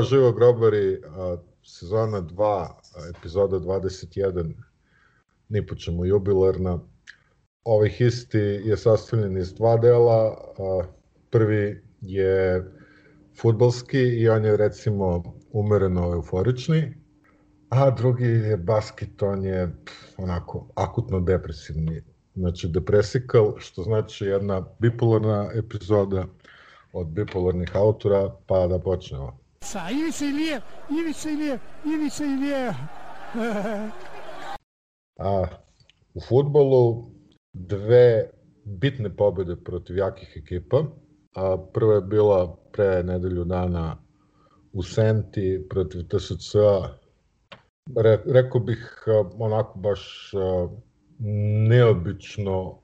Zdravo živo grobari, sezona 2, epizoda 21, ni po čemu jubilarna. Ovaj histi je sastavljen iz dva dela. Prvi je futbalski i on je recimo umereno euforični, a drugi je basket, on je onako akutno depresivni. Znači depresikal, što znači jedna bipolarna epizoda od bipolarnih autora, pa da počnemo. Sa Ivica Ilije, Ivica Ilije, Ivica Ilije. A, u futbolu dve bitne pobede protiv jakih ekipa. A, prva je bila pre nedelju dana u Senti protiv TSC. Re, rekao bih onako baš neobično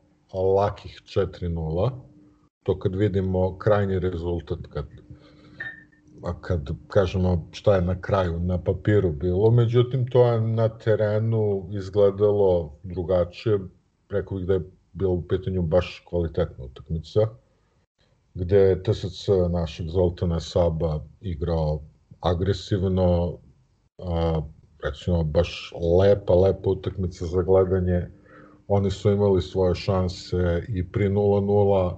lakih 4-0. To kad vidimo krajnji rezultat, kad a kad kažemo šta je na kraju na papiru bilo, međutim to je na terenu izgledalo drugačije, rekao bih da je bilo u pitanju baš kvalitetna utakmica, gde je TSC našeg Zoltana Saba igrao agresivno, a, recimo baš lepa, lepa utakmica za gledanje, oni su imali svoje šanse i pri 0-0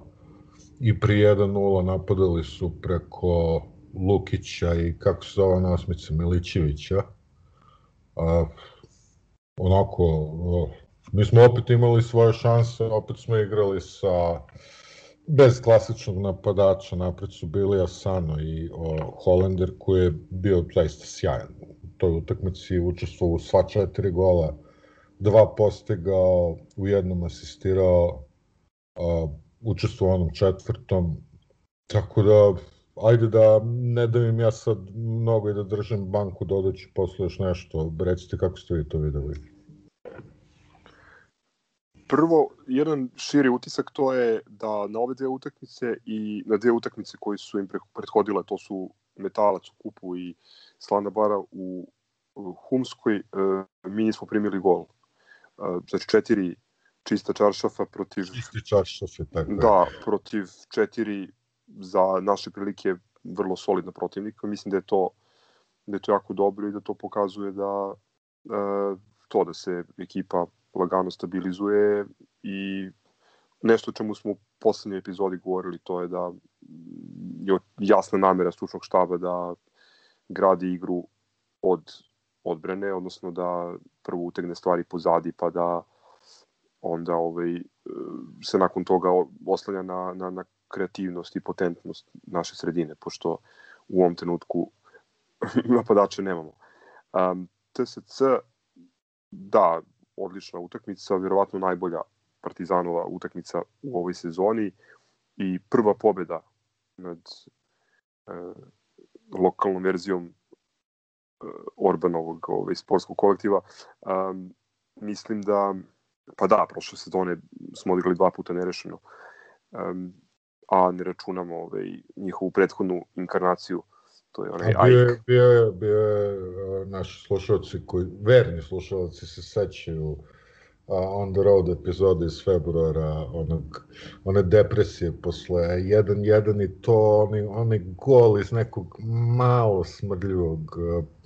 i pri 1-0 napadali su preko Lukića i kako se zove na osmice Milićevića. A, onako, mi smo opet imali svoje šanse, opet smo igrali sa bez klasičnog napadača, napred su bili Asano i o, Holender koji je bio zaista sjajan. U toj utakmici učestvovao u sva četiri gola, dva postigao, u jednom asistirao, a, učestvovao onom četvrtom, tako da ajde da ne davim ja sad mnogo i da držim banku, dodaću posle još nešto. Recite kako ste vi to videli. Prvo, jedan širi utisak to je da na ove dve utakmice i na dve utakmice koje su im prethodile, to su Metalac u kupu i Slana Bara u Humskoj, e, mi nismo primili gol. E, znači četiri čista čaršafa protiv... Čisti čaršafe, tako Da, protiv četiri za naše prilike vrlo solidna protivnika. Mislim da je to da je to jako dobro i da to pokazuje da e, to da se ekipa lagano stabilizuje i nešto o čemu smo u poslednjoj epizodi govorili, to je da je jasna namera stručnog štaba da gradi igru od odbrane, odnosno da prvo utegne stvari pozadi pa da onda ovaj, e, se nakon toga oslanja na, na, na kreativnost i potentnost naše sredine, pošto u ovom trenutku napadače nemamo. Um, TSC, da, odlična utakmica, vjerovatno najbolja Partizanova utakmica u ovoj sezoni i prva pobeda nad e, lokalnom verzijom e, Orbanovog ovaj, sportskog kolektiva. Um, mislim da, pa da, prošle sezone smo odigrali dva puta nerešeno. Um, a ne računamo ovaj, njihovu prethodnu inkarnaciju to je onaj bio je, bio je, bio je naši slušalci koji, verni slušalci se sećaju on the road epizode iz februara, onog, one depresije posle 1-1 i to, oni, oni gol iz nekog malo smrdljivog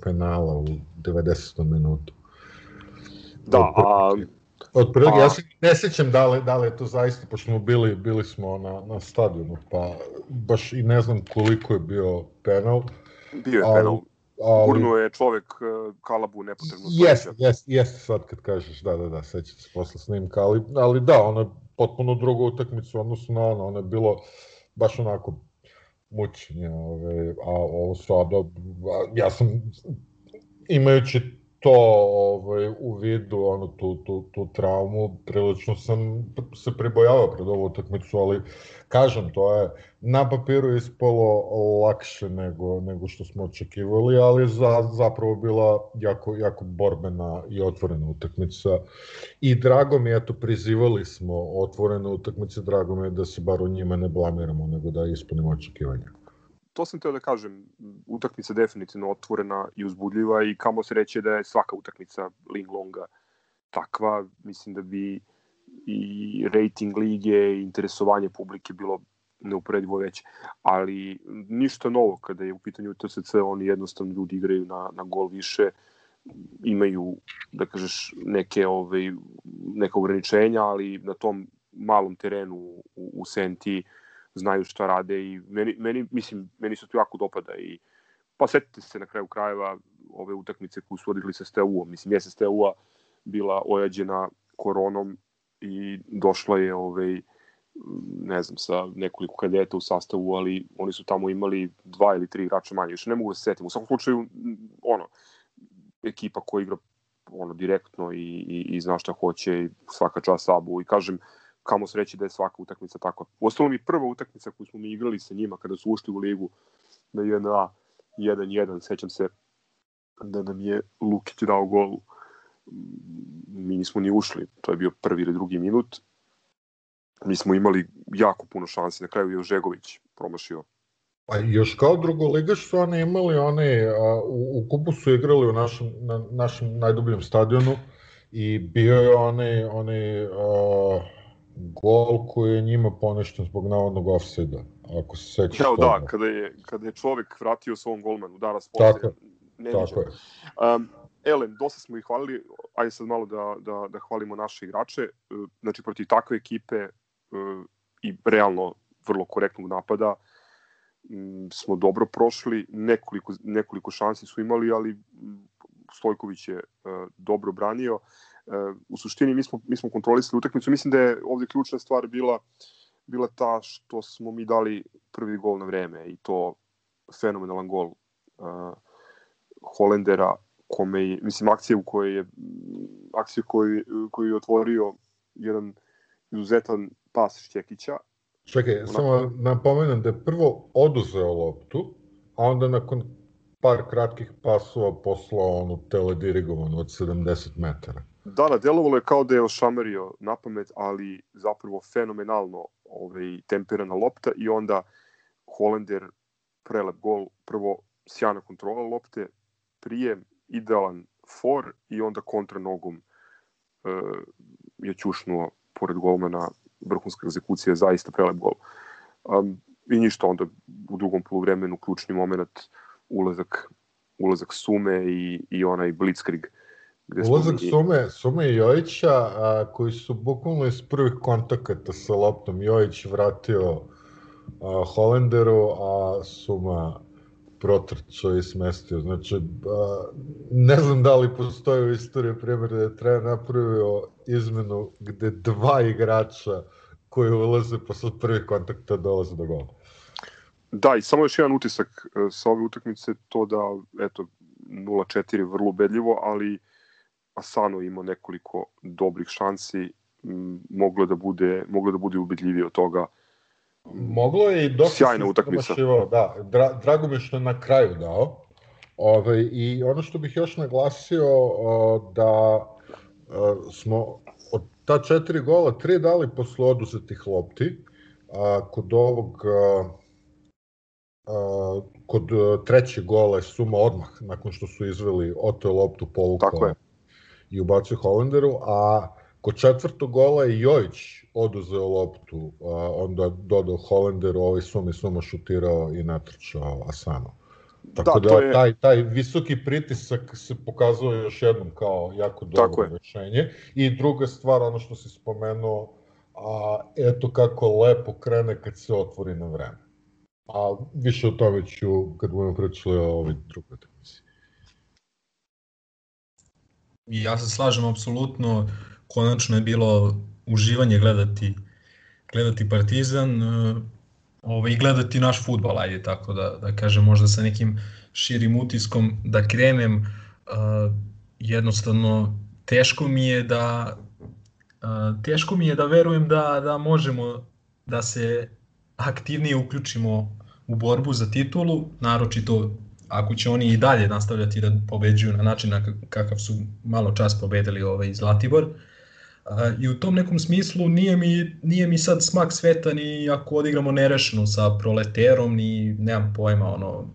penala u 90. minutu. Da, a Otprilike, ja se ne sećam da li, da li je to zaista, pošto smo bili, bili smo na, na stadionu, pa baš i ne znam koliko je bio penal. Bio je ali, penal. Ali, Gurnuo je čovek e, kalabu nepotrebno. Jeste, jeste, jeste sad kad kažeš, da, da, da, sećam se posle snimka, ali, ali da, ono je potpuno druga utakmica odnosno na ono, ono je bilo baš onako mučenje, ove, a ovo sada, ja sam imajući to ovaj, u vidu ono, tu, tu, tu traumu, prilično sam se pribojavao pred ovu utakmicu, ali kažem, to je na papiru ispalo lakše nego, nego što smo očekivali, ali za, zapravo bila jako, jako borbena i otvorena utakmica. I drago mi je, eto, prizivali smo otvorene utakmice, drago mi je da se bar u njima ne blamiramo, nego da ispunimo očekivanja to sam teo da kažem, utakmica definitivno otvorena i uzbudljiva i kamo se reće da je svaka utakmica Ling Longa takva, mislim da bi i rating lige i interesovanje publike bilo neuporedivo veće. Ali ništa novo kada je u pitanju TSC, oni jednostavno ljudi igraju na, na gol više, imaju, da kažeš, neke, ovaj, neka ograničenja, ali na tom malom terenu u, u Senti znaju šta rade i meni, meni, mislim, meni se to jako dopada i pa setite se na kraju krajeva ove utakmice koju su odigrali sa STU-om. Mislim, je STU-a bila ojađena koronom i došla je ovaj, ne znam, sa nekoliko kadeta u sastavu, ali oni su tamo imali dva ili tri igrača manje. Još ne mogu da se setim. U svakom slučaju, ono, ekipa koja igra ono direktno i, i, i zna šta hoće i svaka čast Sabu i kažem kamo se reći da je svaka utakmica takva. Uostalom i prva utakmica koju smo mi igrali sa njima kada su ušli u ligu na 1A 1-1, sećam se da nam je Lukić dao gol. Mi nismo ni ušli, to je bio prvi ili drugi minut. Mi smo imali jako puno šansi, na kraju je Žegović promašio. Pa još kao drugoligaš su oni imali one, a, u, u kupu su igrali u našem, na našem najdubljem stadionu i bio je onaj, onaj a, gol koji je njima poništen zbog navodnog offside ako se sećaš. Ja, da, kada je, kada je čovek vratio svom golmanu, Daras Poslije. Tako, tako je. Um, Elem, dosta smo ih hvalili, ajde sad malo da, da, da hvalimo naše igrače. E, znači, protiv takve ekipe uh, i realno vrlo korektnog napada, m, smo dobro prošli, nekoliko, nekoliko šansi su imali, ali Stojković je uh, dobro branio. Uh, u suštini mi smo, mi smo kontrolisali utakmicu. Mislim da je ovde ključna stvar bila bila ta što smo mi dali prvi gol na vreme i to fenomenalan gol uh, Holendera kome je, mislim, akcija u kojoj je akcija koju, koju je otvorio jedan izuzetan pas Šćekića Čekaj, Ona... samo napomenem da je prvo oduzeo loptu, a onda nakon par kratkih pasova poslao onu teledirigovanu od 70 metara. Da, da, delovalo je kao da je ošamerio na pamet, ali zapravo fenomenalno ovaj, temperana lopta i onda Holender prelep gol, prvo sjajna kontrola lopte, prijem, idealan for i onda kontra nogom e, je ćušnuo pored golmana vrhunska egzekucija, zaista prelep gol. Um, I ništa onda u drugom poluvremenu ključni moment ulazak ulazak Sume i, i onaj Blitzkrieg. Ulazak mi... Sume, Sume i Jojića, a, koji su bukvalno iz prvih kontakata sa loptom. Jojić vratio a, Holenderu, a Suma protrčao i smestio. Znači, a, ne znam da li postoji u istoriji primjer da je treba napravio izmenu gde dva igrača koji ulaze posle prvih kontakta dolaze do gola. Da, i samo još jedan utisak e, sa ove utakmice, to da, eto, 0-4 vrlo ubedljivo, ali Asano imao nekoliko dobrih šansi, moglo da bude, moglo da bude ubedljivije od toga. Moglo je i dosta sjajna utakmica. Da, dra, drago mi što je na kraju dao. Ove, I ono što bih još naglasio o, da o, smo od ta četiri gola tri dali posle oduzetih lopti. A, kod ovog a, a, kod trećeg gola je suma odmah nakon što su izveli oto loptu povukao. I ubacio Holenderu, a kod četvrtog gola je Jojić oduzeo loptu, a, onda dodao Holenderu, ovaj suma suma šutirao i natrčao Asano. Tako da, da je... taj, taj visoki pritisak se pokazao još jednom kao jako dobro rešenje. I druga stvar, ono što si spomenuo, a, eto kako lepo krene kad se otvori na vreme. A više o tome ću kad budemo pričali o ovoj drugoj Ja se slažem apsolutno, konačno je bilo uživanje gledati gledati Partizan ovaj, i gledati naš futbal, ajde tako da, da kažem, možda sa nekim širim utiskom da krenem, uh, jednostavno teško mi je da uh, teško mi je da verujem da, da možemo da se aktivnije uključimo u borbu za titulu, naročito ako će oni i dalje nastavljati da pobeđuju na način na kakav su malo čas pobedili ovaj Zlatibor. I u tom nekom smislu nije mi, nije mi sad smak sveta ni ako odigramo nerešeno sa proleterom, ni nemam pojma, ono,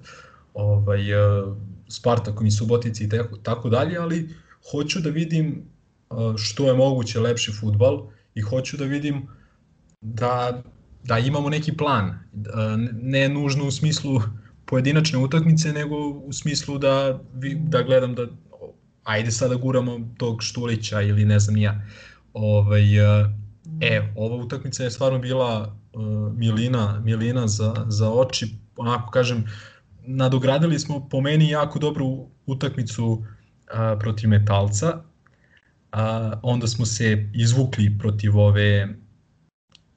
ovaj, e, Spartakom i Subotici i tako, tako dalje, ali hoću da vidim e, što je moguće lepši futbal i hoću da vidim da da imamo neki plan, ne nužno u smislu pojedinačne utakmice, nego u smislu da, da gledam da ajde sada guramo tog Štulića ili ne znam ja. Ovaj, e, ova utakmica je stvarno bila uh, milina, milina za, za oči, onako kažem, nadogradili smo po meni jako dobru utakmicu uh, protiv Metalca, a, onda smo se izvukli protiv ove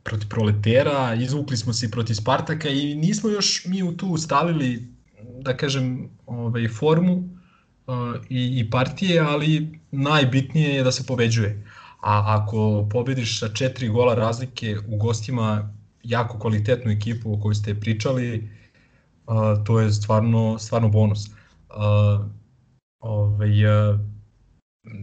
protiv Proletera, izvukli smo se protiv Spartaka i nismo još mi u tu stavili da kažem ovaj formu uh, i, i partije, ali najbitnije je da se pobeđuje. A ako pobediš sa četiri gola razlike u gostima jako kvalitetnu ekipu o kojoj ste pričali, uh, to je stvarno, stvarno bonus. Uh, ovaj, uh,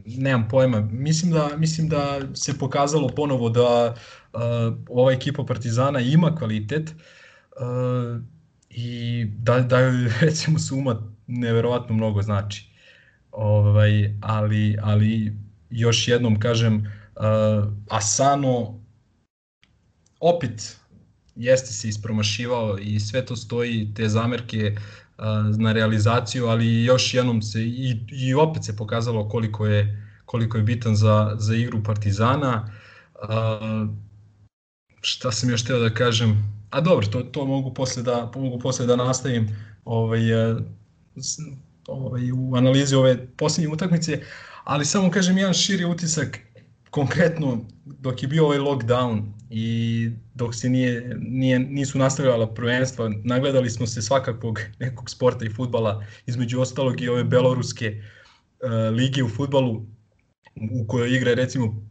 nemam pojma. Mislim da, mislim da se pokazalo ponovo da uh, ova ekipa Partizana ima kvalitet uh, i da, da recimo suma neverovatno mnogo znači. Ovaj, ali, ali još jednom kažem, uh, Asano opet jeste se ispromašivao i sve to stoji, te zamerke na realizaciju, ali još jednom se i, i opet se pokazalo koliko je koliko je bitan za, za igru Partizana. Uh, šta sam još teo da kažem? A dobro, to, to mogu posle da, mogu posle da nastavim ovaj, ovaj, u analizi ove poslednje utakmice, ali samo kažem jedan širi utisak konkretno dok je bio ovaj lockdown i dok se nije, nije, nisu nastavljala prvenstva, nagledali smo se svakakvog nekog sporta i futbala, između ostalog i ove beloruske uh, lige u futbalu, u kojoj igra recimo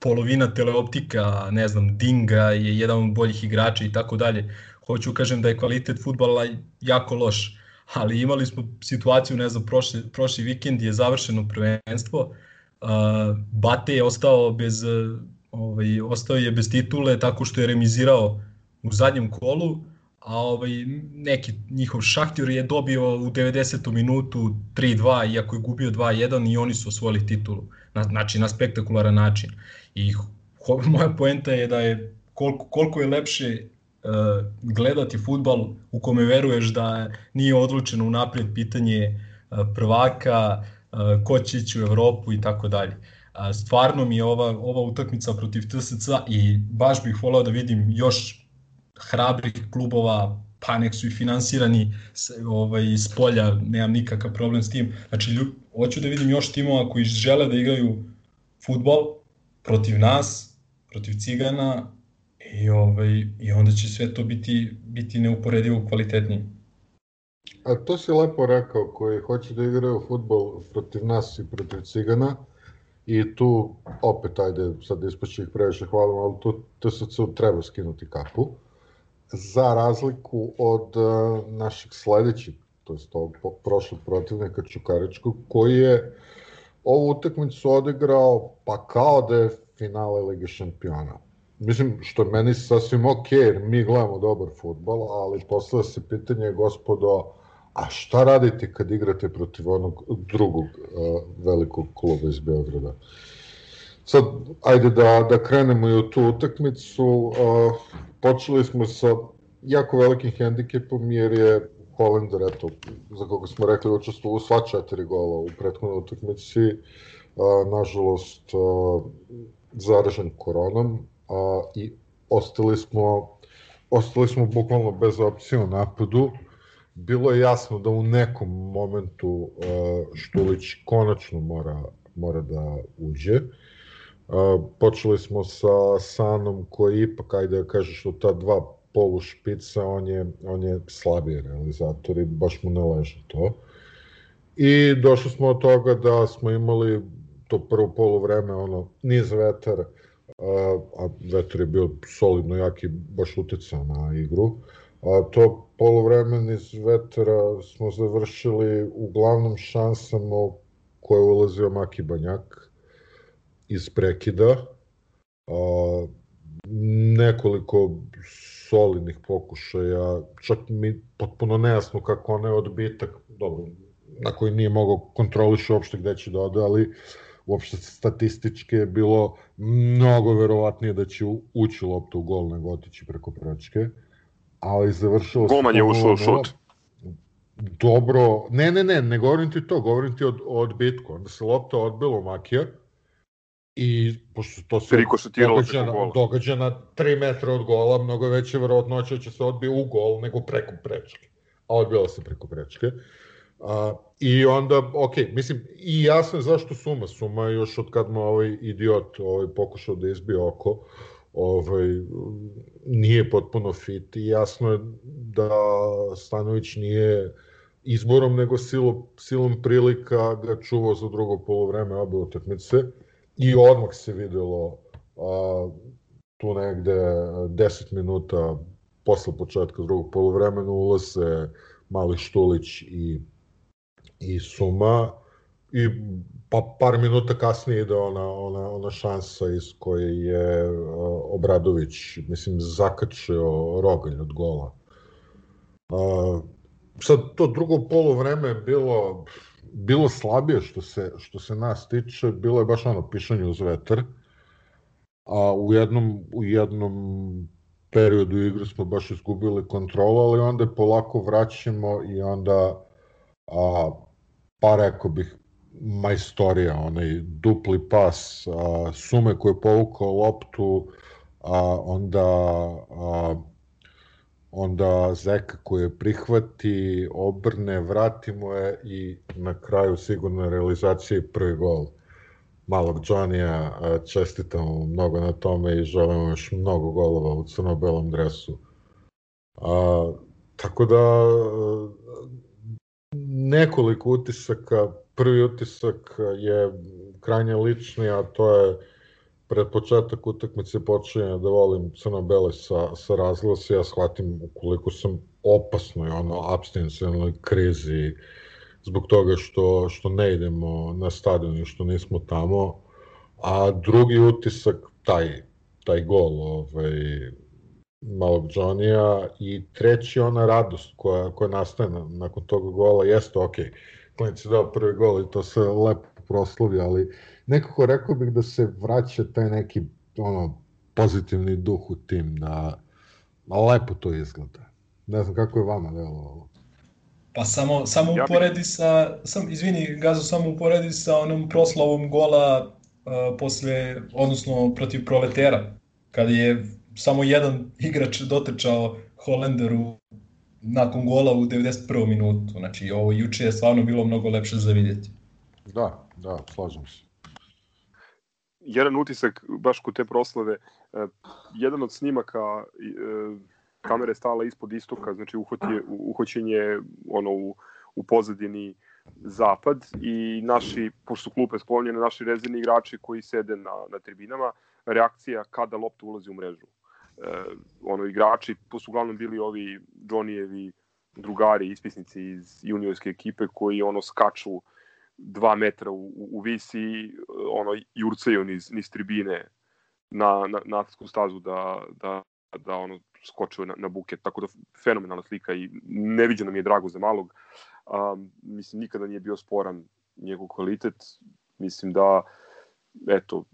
polovina teleoptika, ne znam, Dinga je jedan od boljih igrača i tako dalje. Hoću kažem da je kvalitet futbala jako loš, ali imali smo situaciju, ne znam, prošli, prošli vikend je završeno prvenstvo, uh, Bate je ostao bez ovaj, ostao je bez titule tako što je remizirao u zadnjem kolu, a ovaj, neki njihov šahtjor je dobio u 90. minutu 3-2, iako je gubio 2-1 i oni su osvojili titulu, na, znači na spektakularan način. I ho, moja poenta je da je koliko, koliko je lepše uh, gledati futbal u kome veruješ da nije odlučeno unapred pitanje uh, prvaka, uh, ko će ići u Evropu i tako dalje stvarno mi je ova, ova utakmica protiv TSC i baš bih volao da vidim još hrabrih klubova, pa nek su i finansirani ovaj, iz polja, nemam nikakav problem s tim. Znači, ljub, hoću da vidim još timova koji žele da igraju futbol protiv nas, protiv Cigana i, ovaj, i onda će sve to biti, biti neuporedivo kvalitetnije. A to si lepo rekao, koji hoće da igraju futbol protiv nas i protiv Cigana, I tu, opet, ajde, sad ispaći ih previše hvalim, ali tu TSC treba skinuti kapu. Za razliku od uh, našeg sledećeg, to je tog prošlog protivnika Čukaričkog, koji je ovu utakmicu odigrao pa kao da je finale Lige šampiona. Mislim, što je meni sasvim ok, jer mi gledamo dobar futbol, ali posle se pitanje, gospodo, A šta radite kad igrate protiv onog drugog uh, velikog kluba iz Beograda? Sad, ajde da, da krenemo i u tu utakmicu. Uh, počeli smo sa jako velikim hendikepom jer je Holender, eto, za koga smo rekli, učestvo u sva četiri gola u prethodnoj utakmici, uh, nažalost, uh, zaražen koronom uh, i ostali smo, ostali smo bukvalno bez opcije u napadu. Bilo je jasno da u nekom momentu uh, Štulić konačno mora, mora da uđe. Uh, počeli smo sa Sanom koji ipak, ajde da kažeš, od ta dva polu špica, on je, on je slabiji realizator i baš mu ne leže to. I došli smo od toga da smo imali to prvo polu vreme, ono, niz vetar, uh, a vetar je bio solidno jak i baš uticao na igru. Uh, A to polovremen iz vetra smo završili uglavnom šansama koje je ulazio Maki Banjak iz prekida. A, nekoliko solidnih pokušaja, čak mi potpuno nejasno kako onaj odbitak, dobro, na koji nije mogao kontroliš uopšte gde će da ode, ali uopšte statistički je bilo mnogo verovatnije da će ući lopta u gol nego otići preko prečke, ali završilo se... Golman je ušao u šut. Dobro, ne, ne, ne, ne govorim ti to, govorim ti o, o odbitku. Onda se lopta odbila u Makija i pošto to se događa, na, događa na 3 metra od gola, mnogo veće verovatnoće da će se odbije u gol nego preko prečke. A odbila se preko prečke. A, I onda, ok, mislim, i jasno je zašto Suma. Suma je još od kad mu ovaj idiot ovaj, pokušao da izbije oko, ovaj, nije potpuno fit i jasno je da Stanović nije izborom, nego silom, silom prilika ga čuvao za drugo polovreme obe utakmice. I odmah se videlo a, tu negde 10 minuta posle početka drugog polovremena ulaze Mali Štulić i i Suma i pa par minuta kasnije ide ona, ona, ona šansa iz koje je Obradović, mislim, zakačio rogalj od gola. Uh, sad, to drugo polo vreme je bilo, bilo slabije što se, što se nas tiče, bilo je baš ono pišanje uz vetar, a u jednom, u jednom periodu igre smo baš izgubili kontrolu, ali onda polako vraćamo i onda a, pa rekao bih majstorija, onaj dupli pas, a, sume koje je povukao loptu, a, onda a, onda Zeka koji je prihvati, obrne, vrati mu je i na kraju sigurno realizacija i prvi gol malog Johnny-a, čestitam mnogo na tome i želim još mnogo golova u crno-belom dresu. A, tako da nekoliko utisaka. Prvi utisak je krajnje lični, a to je pred početak utakmice počinja da volim crno-bele sa, sa razglasa, ja shvatim ukoliko sam opasnoj, ono, abstinencionalnoj krizi zbog toga što, što ne idemo na stadion i što nismo tamo, a drugi utisak, taj, taj gol, ovaj, malog Johnny-a i treći ona radost koja, koja nastaje na, nakon tog gola jeste ok, klinic je dao prvi gol i to se lepo proslovi, ali nekako rekao bih da se vraća taj neki ono, pozitivni duh u tim, da lepo to izgleda. Ne znam kako je vama delo ovo. Pa samo, samo uporedi sa, sam, izvini Gazo, samo uporedi sa onom proslavom gola uh, posle, odnosno protiv proletera, kada je samo jedan igrač dotrčao Holenderu nakon gola u 91. minutu. Znači, ovo juče je stvarno bilo mnogo lepše za vidjeti. Da, da, slažem se. Jedan utisak, baš kod te proslave, eh, jedan od snimaka eh, kamere stala ispod istoka, znači uhvatje, uhoćenje ono, u, u pozadini zapad i naši, pošto su klupe spomljene, naši rezervni igrači koji sede na, na tribinama, reakcija kada lopta ulazi u mrežu ono igrači, to su uglavnom bili ovi Johnnyjevi drugari, ispisnici iz juniorske ekipe koji ono skaču dva metra u, u, visi, ono jurcaju niz, niz tribine na, na, na stazu da, da, da ono skoče na, na buket, tako da fenomenalna slika i neviđeno mi je drago za malog. Um, mislim, nikada nije bio sporan njegov kvalitet. Mislim da, eto,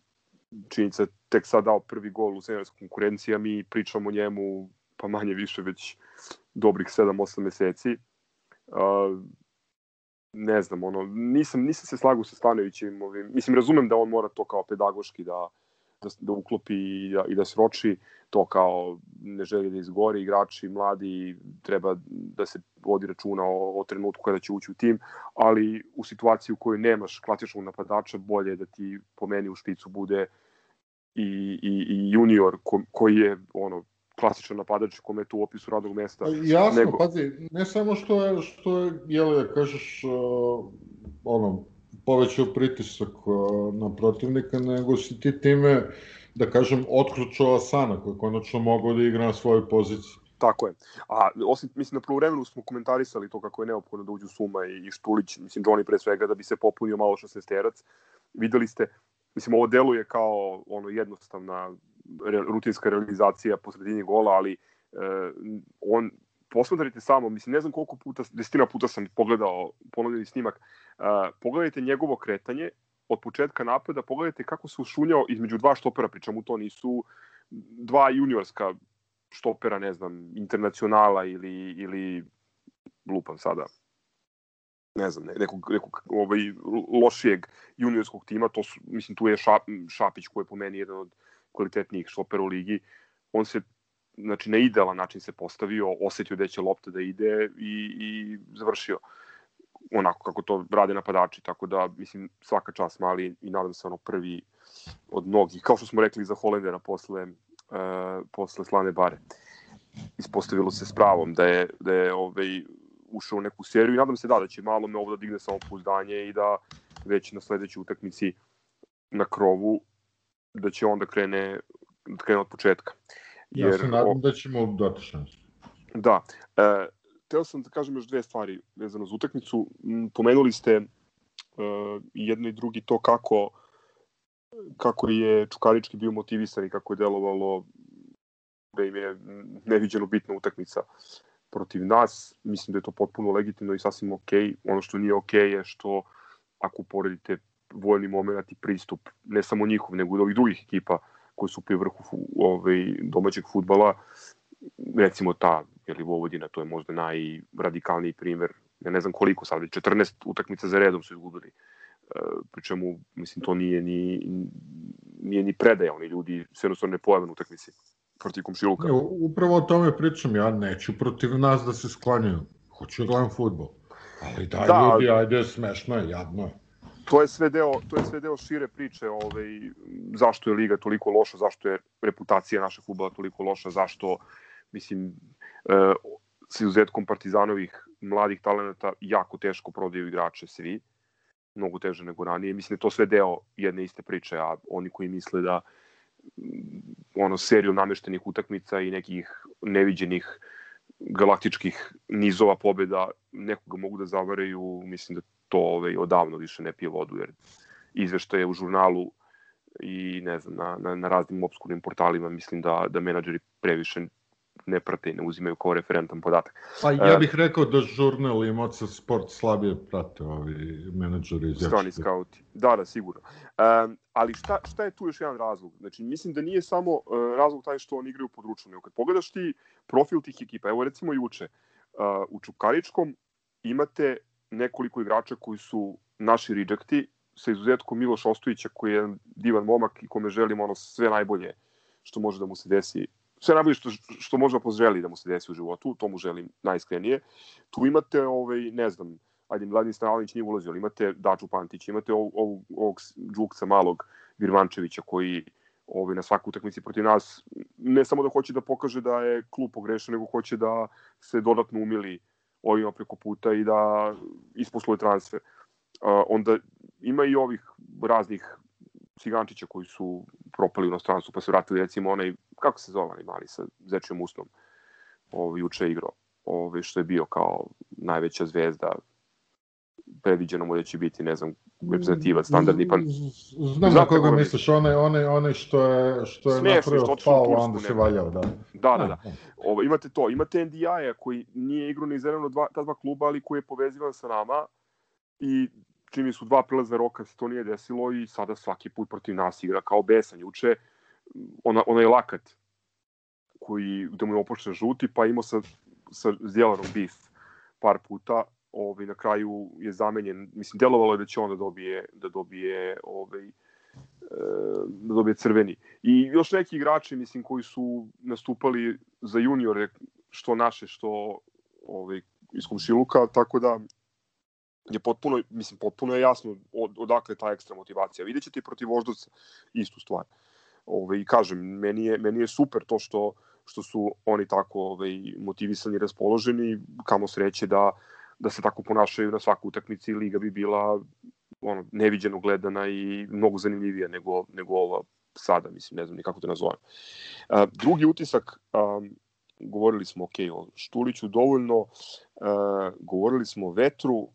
činjenica tek sad dao prvi gol u senjorskoj konkurenciji, a mi pričamo o njemu pa manje više već dobrih 7-8 meseci. Uh, ne znam, ono, nisam, nisam se slagao sa Stanovićem, ovim, mislim, razumem da on mora to kao pedagoški da, da, da uklopi i da, i da sroči to kao ne želi da izgori igrači mladi treba da se vodi računa o, o trenutku kada će ući u tim ali u situaciji u kojoj nemaš klasičnog napadača bolje da ti po meni u špicu bude i, i, i junior ko, koji je ono klasičan napadač kome je tu u opisu radnog mesta. Pa jasno, nego... pazi, ne samo što je, što je, jel, da kažeš, uh, ono, povećao pritisak na protivnika, nego si ti time, da kažem, otključao Asana, koji je konačno mogao da igra na svojoj poziciji. Tako je. A osim, mislim, na prvu vremenu smo komentarisali to kako je neophodno da uđu Suma i, i Štulić, mislim, Johnny pre svega, da bi se popunio malo šestesterac. Videli ste, mislim, ovo deluje kao ono jednostavna rutinska realizacija po sredini gola, ali e, on posmatrajte samo, mislim, ne znam koliko puta, desetina puta sam pogledao ponovljeni snimak, uh, pogledajte njegovo kretanje od početka napada, pogledajte kako se ušunjao između dva štopera, pri čemu to nisu dva juniorska štopera, ne znam, internacionala ili, ili lupam sada, ne znam, nekog, nekog ovaj, lošijeg juniorskog tima, to su, mislim, tu je Šap, Šapić koji je po meni jedan od kvalitetnijih štopera u ligi. On se znači na idealan način se postavio, osetio da će lopta da ide i, i završio onako kako to rade napadači, tako da mislim svaka čast mali i nadam se ono prvi od mnogih, kao što smo rekli za Holendera posle, uh, posle Slane Bare. Ispostavilo se s pravom da je, da je ovaj, ušao u neku seriju i nadam se da, da će malo me ovo da digne samopouzdanje i da već na sledećoj utakmici na krovu da će onda krene, da krene od početka. Jer, ja se nadam da ćemo dati šansu. Da. E, teo sam da kažem još dve stvari vezano za utakmicu. Pomenuli ste e, jedno i drugi to kako kako je Čukarički bio motivisan i kako je delovalo da im je neviđeno bitna utakmica protiv nas. Mislim da je to potpuno legitimno i sasvim ok. Ono što nije ok je što ako uporedite vojni moment i pristup, ne samo njihov, nego i ovih drugih ekipa koji su pri vrhu ovaj, domaćeg futbala, recimo ta ili Vojvodina, to je možda najradikalniji primer, ja ne znam koliko sad, 14 utakmica za redom su izgubili. E, pričemu, mislim, to nije ni, nije ni predaja, oni ljudi se jednostavno ne pojave na utakmici protiv komšiluka. Ne, upravo o tome pričam, ja neću protiv nas da se sklanjaju. Hoću da gledam futbol. Ali daj da, ljudi, ajde, smešno je, jadno je. To je sve deo, to je sve deo šire priče, ovaj, zašto je liga toliko loša, zašto je reputacija našeg futbola toliko loša, zašto, mislim, e, s izuzetkom partizanovih mladih talenata jako teško prodaju igrače svi, mnogo teže nego ranije. Mislim da je to sve deo jedne iste priče, a oni koji misle da ono seriju nameštenih utakmica i nekih neviđenih galaktičkih nizova pobeda nekoga mogu da zavaraju, mislim da to ovaj, odavno više ne pije vodu, jer izveštaje u žurnalu i ne znam, na, na, na raznim obskurnim portalima mislim da, da menadžeri previše ne prate i ne uzimaju kao referentan podatak. Pa ja e, bih rekao da žurnal i Moca Sport slabije prate ovi menadžeri. Strani skauti. Da, da, sigurno. Um, ali šta, šta je tu još jedan razlog? Znači, mislim da nije samo uh, razlog taj što oni igraju područno, nego kad pogledaš ti profil tih ekipa, evo recimo juče, uh, u Čukaričkom imate nekoliko igrača koji su naši rejecti, sa izuzetkom Miloš Ostojića koji je divan momak i kome želimo ono sve najbolje što može da mu se desi sve najbolje što, što možda poželi da mu se desi u životu, to mu želim najiskrenije. Tu imate, ovaj, ne znam, ajde, Mladen Stanalić nije ulazio, ali imate Daču Pantić, imate ovog, ovog, ovog džukca malog Virmančevića koji ovaj, na svaku utakmici protiv nas ne samo da hoće da pokaže da je klub pogrešan, nego hoće da se dodatno umili ovima preko puta i da isposluje transfer. Uh, onda ima i ovih raznih cigančića koji su propali u inostranstvu pa se vratili recimo onaj, kako se zove onaj mali sa zečijom usnom, ovaj, juče igrao, ovaj, što je bio kao najveća zvezda predviđeno mu da će biti, ne znam, reprezentativac, standardni, pa... Znam na koga misliš, onaj, onaj, onaj što je, što je Smiješno, napravio pao, onda se valjao, da. Da, da, da. Ovo, imate to, imate NDI-a koji nije igrao ni za dva, ta dva kluba, ali koji je povezivan sa nama i čini su dva prelazna roka se to nije desilo i sada svaki put protiv nas igra kao besan. Juče ona, onaj lakat koji, da mu je opočne žuti, pa imao sa, sa Zdjelarom bif par puta, ovaj, na kraju je zamenjen, mislim, delovalo je da će on da dobije, da dobije ovaj, e, da dobije crveni. I još neki igrači, mislim, koji su nastupali za juniore, što naše, što ovaj, iz komšiluka, tako da je potpuno, mislim, potpuno je jasno od, odakle ta ekstra motivacija. Vidjet ćete i protiv Voždovca istu stvar. Ove, I kažem, meni je, meni je super to što, što su oni tako ove, motivisani raspoloženi, kamo sreće da, da se tako ponašaju na svaku utakmici liga bi bila ono, neviđeno gledana i mnogo zanimljivija nego, nego ova sada, mislim, ne znam ni kako da nazovem. A, drugi utisak, a, govorili smo ok o Štuliću dovoljno, a, govorili smo o vetru,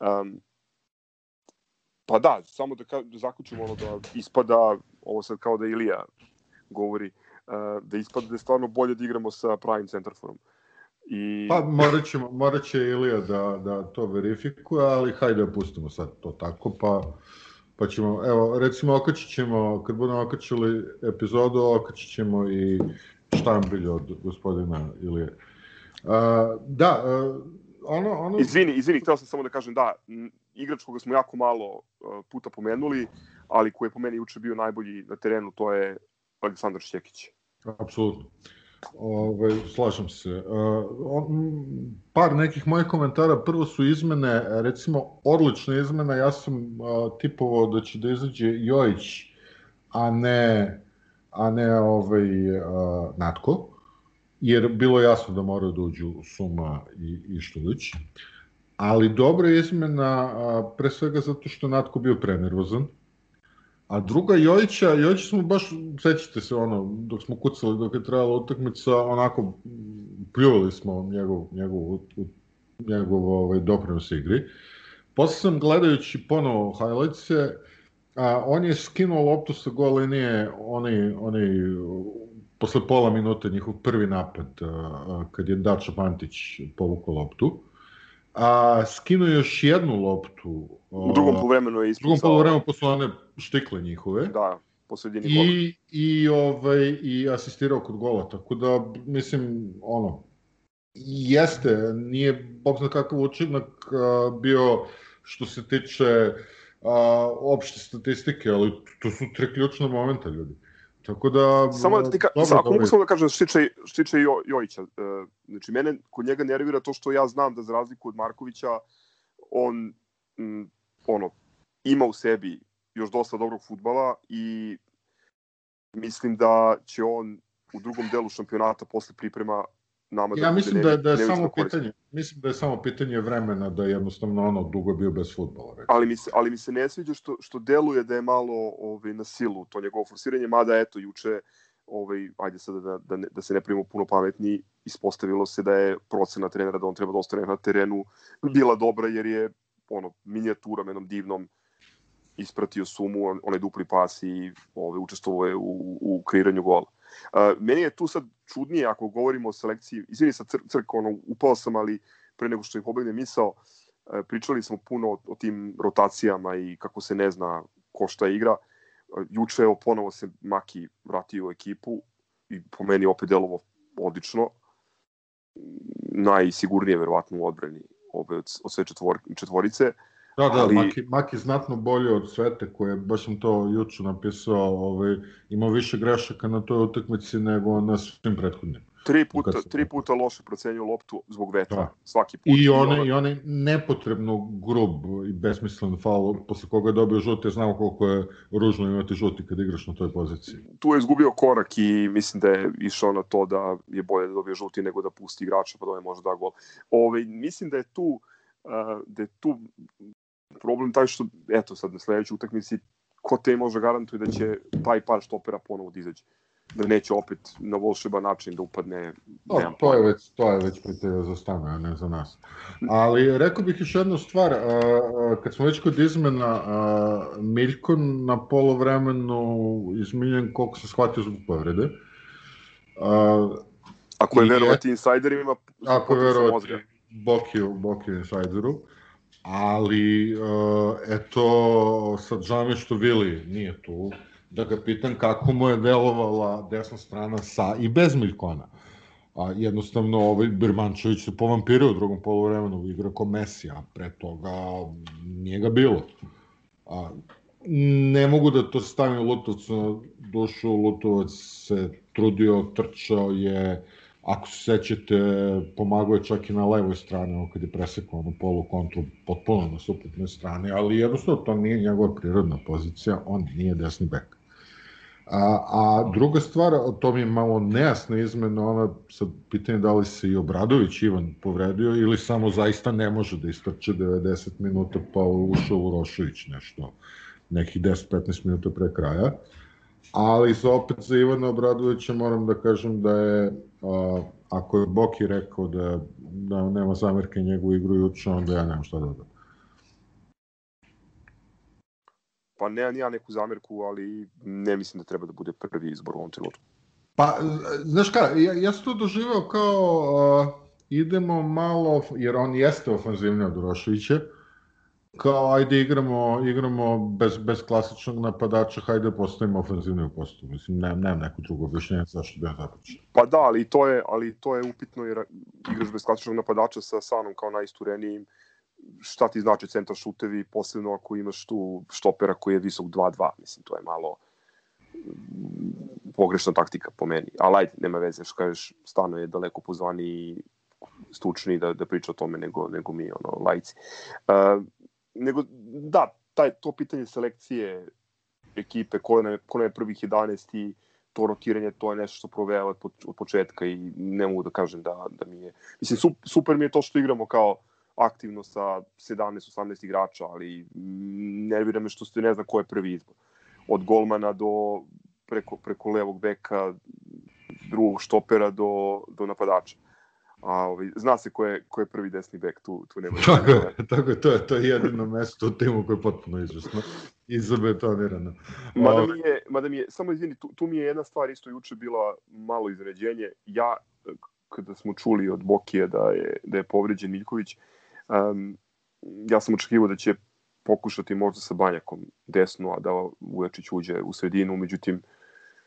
Um, pa da, samo da, da zaključimo ono da ispada, ovo sad kao da Ilija govori, uh, da ispada da je stvarno bolje da igramo sa pravim centarforom. I... Pa morat, ćemo, morat će Ilija da, da to verifikuje, ali hajde da pustimo sad to tako, pa Pa ćemo, evo, recimo okačit ćemo, kad budemo okačili epizodu, okačit ćemo i štambilj od gospodina Ilije. Uh, da, uh, ono, ono... Izvini, izvini, hteo sam samo da kažem da, igrač koga smo jako malo uh, puta pomenuli, ali koji je po meni juče bio najbolji na terenu, to je Aleksandar Šćekić. Apsolutno. Ove, slažem se. Uh, on, par nekih mojih komentara. Prvo su izmene, recimo, odlične izmene. Ja sam uh, tipovao da će da izađe Jojić, a ne, a ne ovaj, uh, Natko. Jer bilo jasno da moraju da uđu Suma i, i Štulić. Ali dobra izmena, uh, pre svega zato što Natko bio prenervozan A druga Jojića, Jojića smo baš, sećate se ono, dok smo kucali, dok je trajala utakmica, onako pljuvali smo njegov, njegov, njegov ovaj, doprinos igri. Posle sam gledajući ponovo highlights a, on je skinuo loptu sa gol linije, oni, oni, posle pola minuta njihov prvi napad, a, a, kad je Dača Pantić povukao loptu a skinuo još jednu loptu. U drugom poluvremenu je ispisao. U drugom poluvremenu posle one štikle njihove. Da, posledini I, gola. I, ovaj, I asistirao kod gola, tako da, mislim, ono, jeste, nije bog zna kakav učinak a, bio što se tiče a, opšte statistike, ali to su tri ključna momenta, ljudi. Tako da... Samo da ti ka, dobro, ako mogu samo da kažem što tiče, što tiče jo, Jojića, uh, znači mene kod njega nervira to što ja znam da za razliku od Markovića on m, ono, ima u sebi još dosta dobrog futbala i mislim da će on u drugom delu šampionata posle priprema nama da ja mislim da, da je samo pitanje mislim da je samo pitanje vremena da je jednostavno ono dugo bio bez fudbala ali mi se ali mi se ne sviđa što što deluje da je malo ovaj na silu to njegovo forsiranje mada eto juče ovaj ajde sada da da, ne, da se ne primimo puno pametni ispostavilo se da je procena trenera da on treba da ostane na terenu bila dobra jer je ono minijatura menom divnom ispratio sumu onaj dupli pas i ovaj učestvovao je u, u kreiranju gola meni je tu sad čudnije ako govorimo o selekciji, izvini sa cr crk, ono, upao sam, ali pre nego što ih pobegne misao, pričali smo puno o, o tim rotacijama i kako se ne zna ko šta igra. Juče, evo, ponovo se Maki vratio u ekipu i po meni opet delovo odlično. Najsigurnije, verovatno, u odbrani ove od, od sve četvor, četvorice. Uh, Da, da, ali... Maki, Maki znatno bolje od Svete, koje, baš sam to juče napisao, ovaj, ima više grešaka na toj utakmici nego na svim prethodnim. Tri puta, tri puta loše procenio loptu zbog vetra, da. svaki put. I one, I one nepotrebno grub i besmislen faul, posle koga je dobio žuti, znamo koliko je ružno imati žuti kad igraš na toj poziciji. Tu je izgubio korak i mislim da je išao na to da je bolje da dobije žuti nego da pusti igrača pa da je može da gol. Ove, ovaj, mislim da je tu da je tu problem taj što, eto sad na sledećoj utakmici, ko te može garantuje da će taj par štopera ponovo da izađe da neće opet na volšeban način da upadne to, to je već to je već pitanje za stane, a ne za nas. Ali rekao bih još jednu stvar, kad smo već kod izmena, Miljko na polovremenu izminjen koliko se shvatio zbog povrede. Ako je verovati insajderima, ako je verovati Bokiju, Bokiju insajderu ali uh, eto, sad žao što Vili nije tu, da ga pitam kako mu je delovala desna strana sa i bez Miljkona. A jednostavno ovaj Birmančević se povampirio u drugom polovremenu, igra ko Messi, a pre toga nije ga bilo. A, ne mogu da to stavim Lutovcu na dušu, Lutovac se trudio, trčao je, ako se sećate, pomagao je čak i na levoj strani, ono kad je presekao onu polu kontru potpuno na suprotnoj strani, ali jednostavno to nije njegova prirodna pozicija, on nije desni bek. A, a druga stvar, to mi je malo nejasna izmena, ona sad pitanje da li se i Obradović Ivan povredio ili samo zaista ne može da istrče 90 minuta pa ušao u Rošović nešto, nekih 10-15 minuta pre kraja. Ali za opet za Ivana Obradovića moram da kažem da je a, ako je Boki rekao da, da nema zamerke njegovu igru juče, onda ja nemam šta da dodam. Pa ne, ja neku zamerku, ali ne mislim da treba da bude prvi izbor u ovom trenutku. Pa, znaš ka, ja, ja sam to doživao kao uh, idemo malo, jer on jeste ofanzivni od Roševića, kao ajde igramo, igramo bez, bez klasičnog napadača, hajde postavimo ofenzivnu postavu. Mislim, ne, nemam neko drugo objašnjenje zašto da ja započnem. Pa da, ali to je, ali to je upitno jer igraš bez klasičnog napadača sa Sanom kao najisturenijim. Šta ti znači centar šutevi, posebno ako imaš tu štopera koji je visok 2-2. Mislim, to je malo pogrešna taktika po meni. Ali ajde, nema veze, što kažeš, Stano je daleko pozvani stručni da, da priča o tome nego, nego mi, ono, lajci. Uh, nego, da, taj, to pitanje selekcije ekipe, ko je, ko je prvih 11 i to rotiranje, to je nešto što proveo od, od početka i ne mogu da kažem da, da mi je... Mislim, super mi je to što igramo kao aktivno sa 17-18 igrača, ali nervira me što ste ne zna ko je prvi izbor. Od golmana do preko, preko levog beka, drugog štopera do, do napadača. A ovaj, zna se ko je, ko je prvi desni bek, tu, tu nema. Tako je, tako je, to je, to je jedino mesto u timu koje je potpuno izvesno i zabetonirano. Mada mi je, mada mi je, samo izvini, tu, tu mi je jedna stvar isto juče bila malo izređenje. Ja, kada smo čuli od Bokije da je, da je povređen Miljković, um, ja sam očekivao da će pokušati možda sa Banjakom desno, a da Vujačić uđe u sredinu, međutim...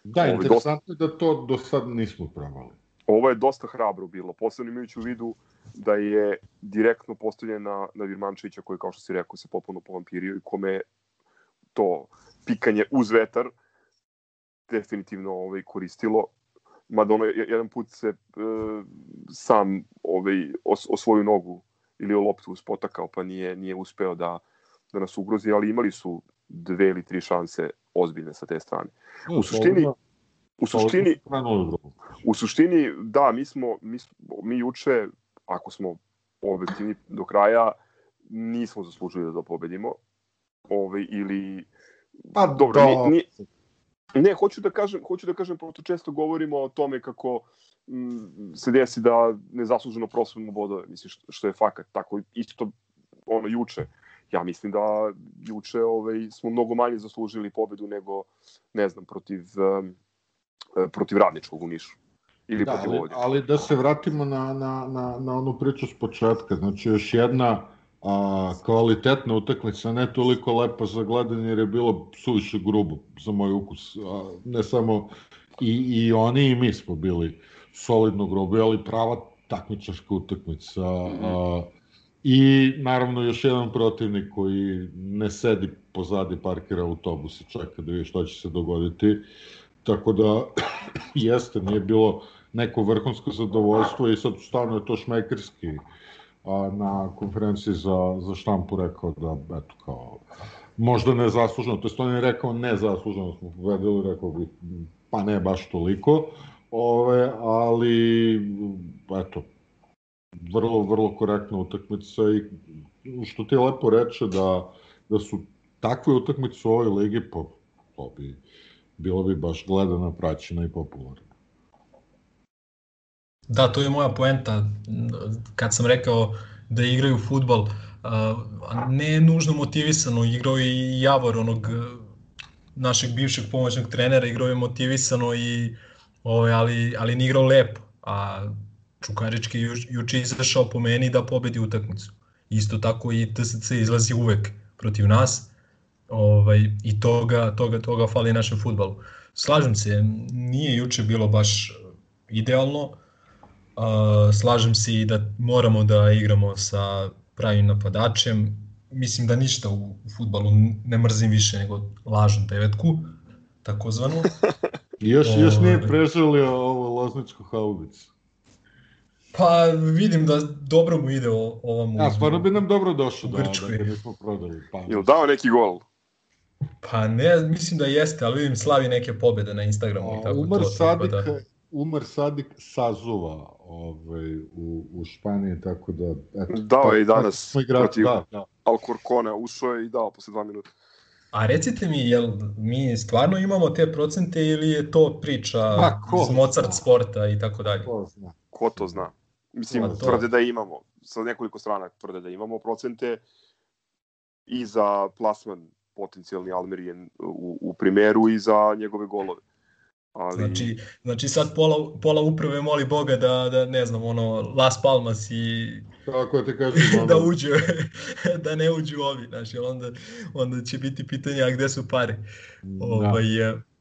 Da, ovaj, interesantno dosta... je da to do sad nismo probali ovo je dosta hrabro bilo, posebno imajući u vidu da je direktno postavljen na, na Virmančevića koji, kao što si rekao, se popuno povampirio i kome to pikanje uz vetar definitivno ovaj, koristilo. Mada ono, jedan put se e, sam ovaj, os, o svoju nogu ili o loptu spotakao, pa nije, nije uspeo da, da nas ugrozi, ali imali su dve ili tri šanse ozbiljne sa te strane. U suštini, U suštini, u suštini, da, mi smo, mi, mi juče, ako smo objektivni do kraja, nismo zaslužili da pobedimo. Ove, ili... Pa dobro, mi, ni, Ne, hoću da kažem, hoću da kažem, pošto često govorimo o tome kako m, se desi da nezasluženo prosvemo bodove, mislim, što, što je fakat, tako isto ono juče. Ja mislim da juče ovaj, smo mnogo manje zaslužili pobedu nego, ne znam, protiv um, protiv radničkog u Nišu. Ili da, protiv ali, ali da se vratimo na, na, na, na onu priču s početka. Znači, još jedna a, kvalitetna utakmica, ne toliko lepa za gledanje jer je bilo suviše grubo za moj ukus. A, ne samo i, i oni i mi smo bili solidno grubi, ali prava takmičarska utakmica. A, I naravno još jedan protivnik koji ne sedi pozadi parkira autobus i čeka da vidi što će se dogoditi. Tako da, jeste, nije bilo neko vrhunsko zadovoljstvo i sad stvarno je to šmekerski a, na konferenciji za, za štampu rekao da, eto, kao, možda nezasluženo, to je on je rekao nezasluženo smo povedali, rekao bi, pa ne baš toliko, ove, ali, eto, vrlo, vrlo korektna utakmica i što ti lepo reče da, da su takve utakmice u ovoj ligi, pa, pa bi, bilo bi baš gledana, praćena i popularna. Da, to je moja poenta. Kad sam rekao da igraju futbal, ne nužno motivisano, igrao i Javor, onog našeg bivšeg pomoćnog trenera, igrao je motivisano i ovaj, ali, ali ne igrao lepo. A Čukarički ju, juče izašao po meni da pobedi utakmicu. Isto tako i TSC izlazi uvek protiv nas ovaj, i toga, toga, toga fali našem futbalu. Slažem se, nije juče bilo baš idealno, uh, slažem se i da moramo da igramo sa pravim napadačem, mislim da ništa u, futbalu ne mrzim više nego lažnu devetku, takozvanu. još, još nije ovaj. preželio ovo lozničku haubicu. Pa vidim da dobro mu ide ovom. Ja, stvarno bi nam dobro došlo da, da ga nismo prodali. Pa, Ili dao neki gol? Pa ne, mislim da jeste, ali vidim slavi neke pobede na Instagramu. i tako Umar to, Sadik, da... Umar Sadik sazuva ovaj, u, u Španiji, tako da... Eto, dao je i danas igrati, protiv da, da. Alcorcone, ušao je i dao posle dva minuta. A recite mi, jel mi stvarno imamo te procente ili je to priča pa, iz Mozart zna. sporta i tako dalje? Ko zna. Ko to zna? Mislim, to... tvrde da imamo. Sa nekoliko strana tvrde da imamo procente i za plasman potencijalni Almerijen u, u primeru i za njegove golove. Ali... Znači, znači sad pola, pola uprave moli Boga da, da ne znam, ono, Las Palmas i... Kako ti kažem, ono... da uđu, da ne uđu ovi, znači, onda, onda će biti pitanje, a gde su pare? Da. Ovaj,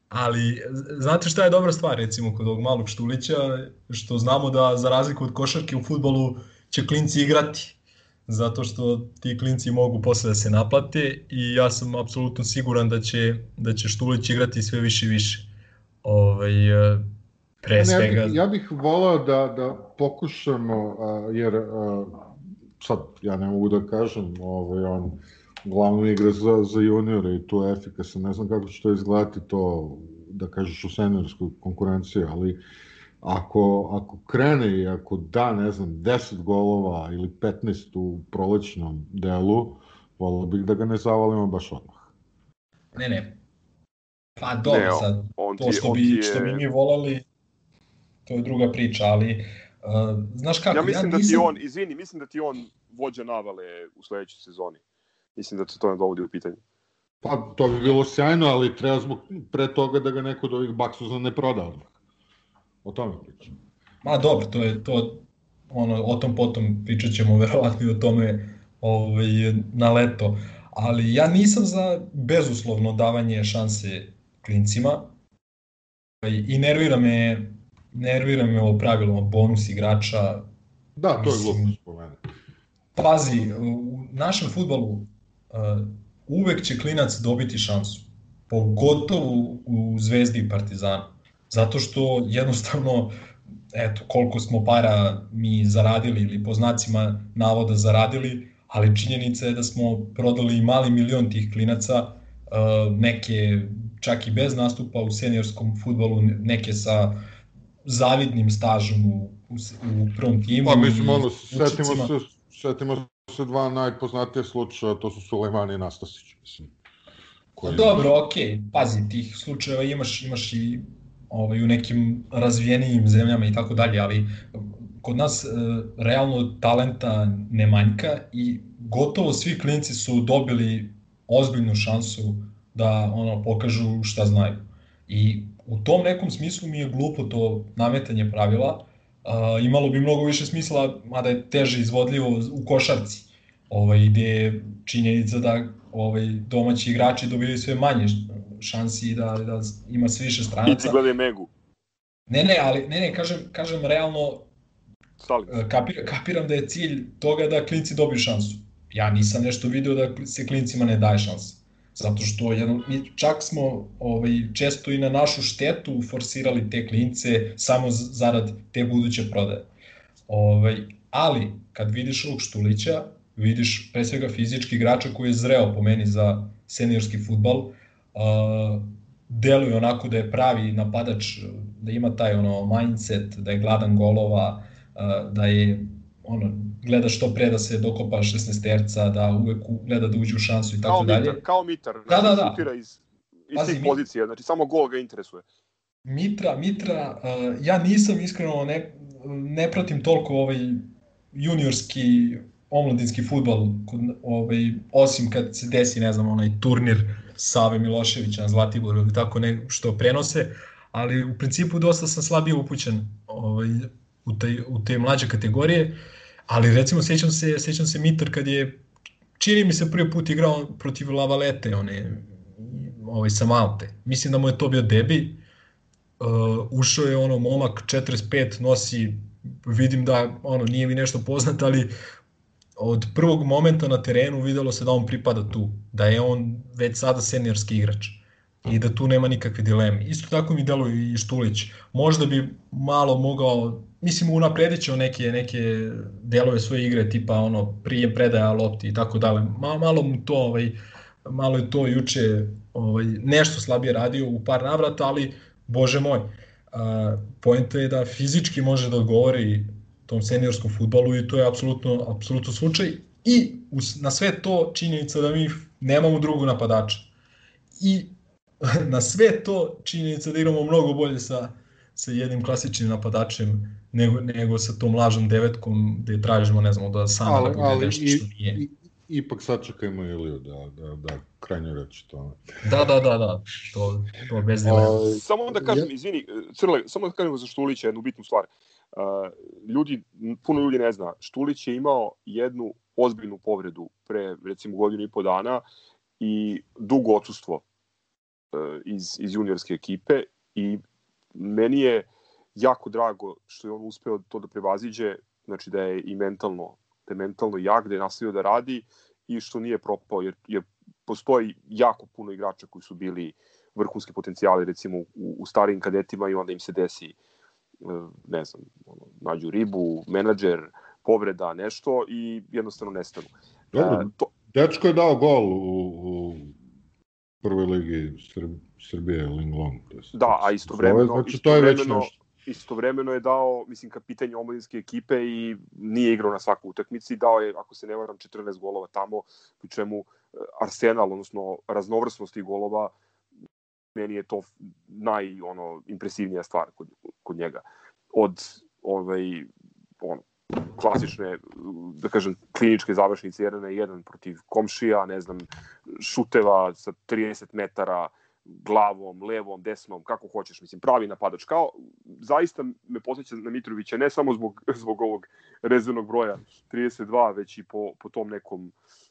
ali, znate šta je dobra stvar, recimo, kod ovog malog Štulića, što znamo da, za razliku od košarke u futbolu, će klinci igrati zato što ti klinci mogu posle da se naplate i ja sam apsolutno siguran da će, da će Štulić igrati sve više i više. Ovaj, e, pre svega... Ja bih, ja bih volao da, da pokušamo, jer sad ja ne mogu da kažem, ovaj, on glavno igra za, za juniore i to je efikasan, ne znam kako će to izgledati to, da kažeš u seniorskoj konkurenciji, ali ako, ako krene i ako da, ne znam, 10 golova ili 15 u prolećnom delu, volio bih da ga ne zavalimo baš odmah. Ne, ne, Pa dobro, ne, sad, on to što, bi, je... što bi mi volali, to je druga priča, ali uh, znaš kako, ja mislim ja nisam... da ti on, izvini, mislim da ti on vođa navale u sledećoj sezoni. Mislim da se to ne dovodi u pitanje. Pa to bi bilo sjajno, ali treba zbog pre toga da ga neko od ovih baksuza ne proda odmah. O tome pričam. Ma dobro, to je to ono o tom potom pričat ćemo verovatno i o tome ovaj na leto, ali ja nisam za bezuslovno davanje šanse klincima. I nervira me nervira me ovo pravilo bonus igrača. Da, to je glupost po mene. pazi, u našem futbalu uh, uvek će klinac dobiti šansu pogotovo u Zvezdi i Partizanu zato što jednostavno eto, koliko smo para mi zaradili ili po znacima navoda zaradili, ali činjenica je da smo prodali mali milion tih klinaca, uh, neke čak i bez nastupa u seniorskom futbolu, neke sa zavidnim stažom u, u, u prvom timu. Pa mislim, ono, setimo se, setimo se dva najpoznatije slučaja, to su Sulejman i Nastasić, mislim. Koji... Dobro, okej, okay. pazi, tih slučajeva imaš, imaš i ovaj, u nekim razvijenijim zemljama i tako dalje, ali kod nas e, realno talenta ne manjka i gotovo svi klinci su dobili ozbiljnu šansu da ono pokažu šta znaju. I u tom nekom smislu mi je glupo to nametanje pravila, uh, imalo bi mnogo više smisla, mada je teže izvodljivo u košarci, ovaj, gde je činjenica da ovaj, domaći igrači dobili sve manje šansi da, da ima sve više stranaca. I gledaj Megu. Ne, ne, ali ne, ne, kažem, kažem realno, kapir, kapiram da je cilj toga da klinci dobiju šansu. Ja nisam nešto video da se klincima ne daje šansa. Zato što jedno, mi čak smo ovaj, često i na našu štetu forsirali te klince samo zarad te buduće prodaje. Ovaj, ali, kad vidiš ovog Štulića, vidiš pre svega fizički igrača koji je zreo po meni za seniorski futbal, uh, deluje onako da je pravi napadač, da ima taj ono mindset, da je gladan golova, uh, da je ono, gleda što pre da se dokopa 16 terca, da uvek gleda da uđe u šansu i tako kao dalje. Mitar, kao Mitar, da, da, da. Šutira iz, iz Pazi, tih pozicija, znači samo gol ga interesuje. Mitra, Mitra, uh, ja nisam iskreno, ne, ne pratim toliko ovaj juniorski omladinski futbol, ovaj, osim kad se desi, ne znam, onaj turnir Save Miloševića na Zlatiboru ili tako ne, što prenose, ali u principu dosta sam slabije upućen ovaj, u, te, u te mlađe kategorije. Ali recimo sećam se, sećam se Mitar kad je čini mi se prvi put igrao protiv Lavalete, one ovaj sa Malte. Mislim da mu je to bio debi. Uh, ušao je ono momak 45 nosi vidim da ono nije mi nešto poznato, ali od prvog momenta na terenu videlo se da on pripada tu, da je on već sada seniorski igrač i da tu nema nikakve dileme. Isto tako mi deluje i Štulić. Možda bi malo mogao mislim unapredit će neke, neke delove svoje igre, tipa ono, prije predaja lopti i tako dalje. Malo, malo mu to, ovaj, malo je to juče ovaj, nešto slabije radio u par navrata, ali bože moj, a, pojenta je da fizički može da odgovori tom seniorskom futbolu i to je apsolutno, apsolutno slučaj. I us, na sve to činjenica da mi nemamo drugog napadača. I na sve to činjenica da igramo mnogo bolje sa, sa jednim klasičnim napadačem nego, nego sa tom lažnom devetkom gde tražimo, ne znamo, da sam ali, da bude nešto što nije. I, ipak sačekajmo Iliju da, da, da krajnju reći to. Da, da, da, da, to, to bez dilema. Uh, samo da kažem, izvini, Crle, samo da kažem za Štulića jednu bitnu stvar. Uh, ljudi, puno ljudi ne zna, Štulić je imao jednu ozbiljnu povredu pre recimo godinu i po dana i dugo odsustvo uh, iz, iz juniorske ekipe i meni je jako drago što je on uspeo to da prevaziđe, znači da je i mentalno, da je mentalno jak, da je nastavio da radi i što nije propao, jer, jer postoji jako puno igrača koji su bili vrhunski potencijali recimo u, u starijim kadetima i onda im se desi e, ne znam, ono, nađu ribu, menadžer, povreda, nešto i jednostavno nestanu. Dobro, e, to... dečko je dao gol u, u prvoj ligi Srb, Srbije, Ling Long. Da, a istovremeno, znači, to je već nešto istovremeno je dao, mislim, kapitanje omladinske ekipe i nije igrao na svaku utakmici, dao je, ako se ne varam, 14 golova tamo, pri čemu eh, Arsenal, odnosno raznovrsnost tih golova, meni je to naj, ono, impresivnija stvar kod, kod njega. Od, ovaj, ono, klasične, da kažem, kliničke završnice 1 na 1 protiv komšija, ne znam, šuteva sa 30 metara, glavom, levom, desnom, kako hoćeš, mislim, pravi napadač. Kao, zaista me posjeća na Mitrovića, ne samo zbog, zbog ovog rezervnog broja 32, već i po, po tom nekom, uh,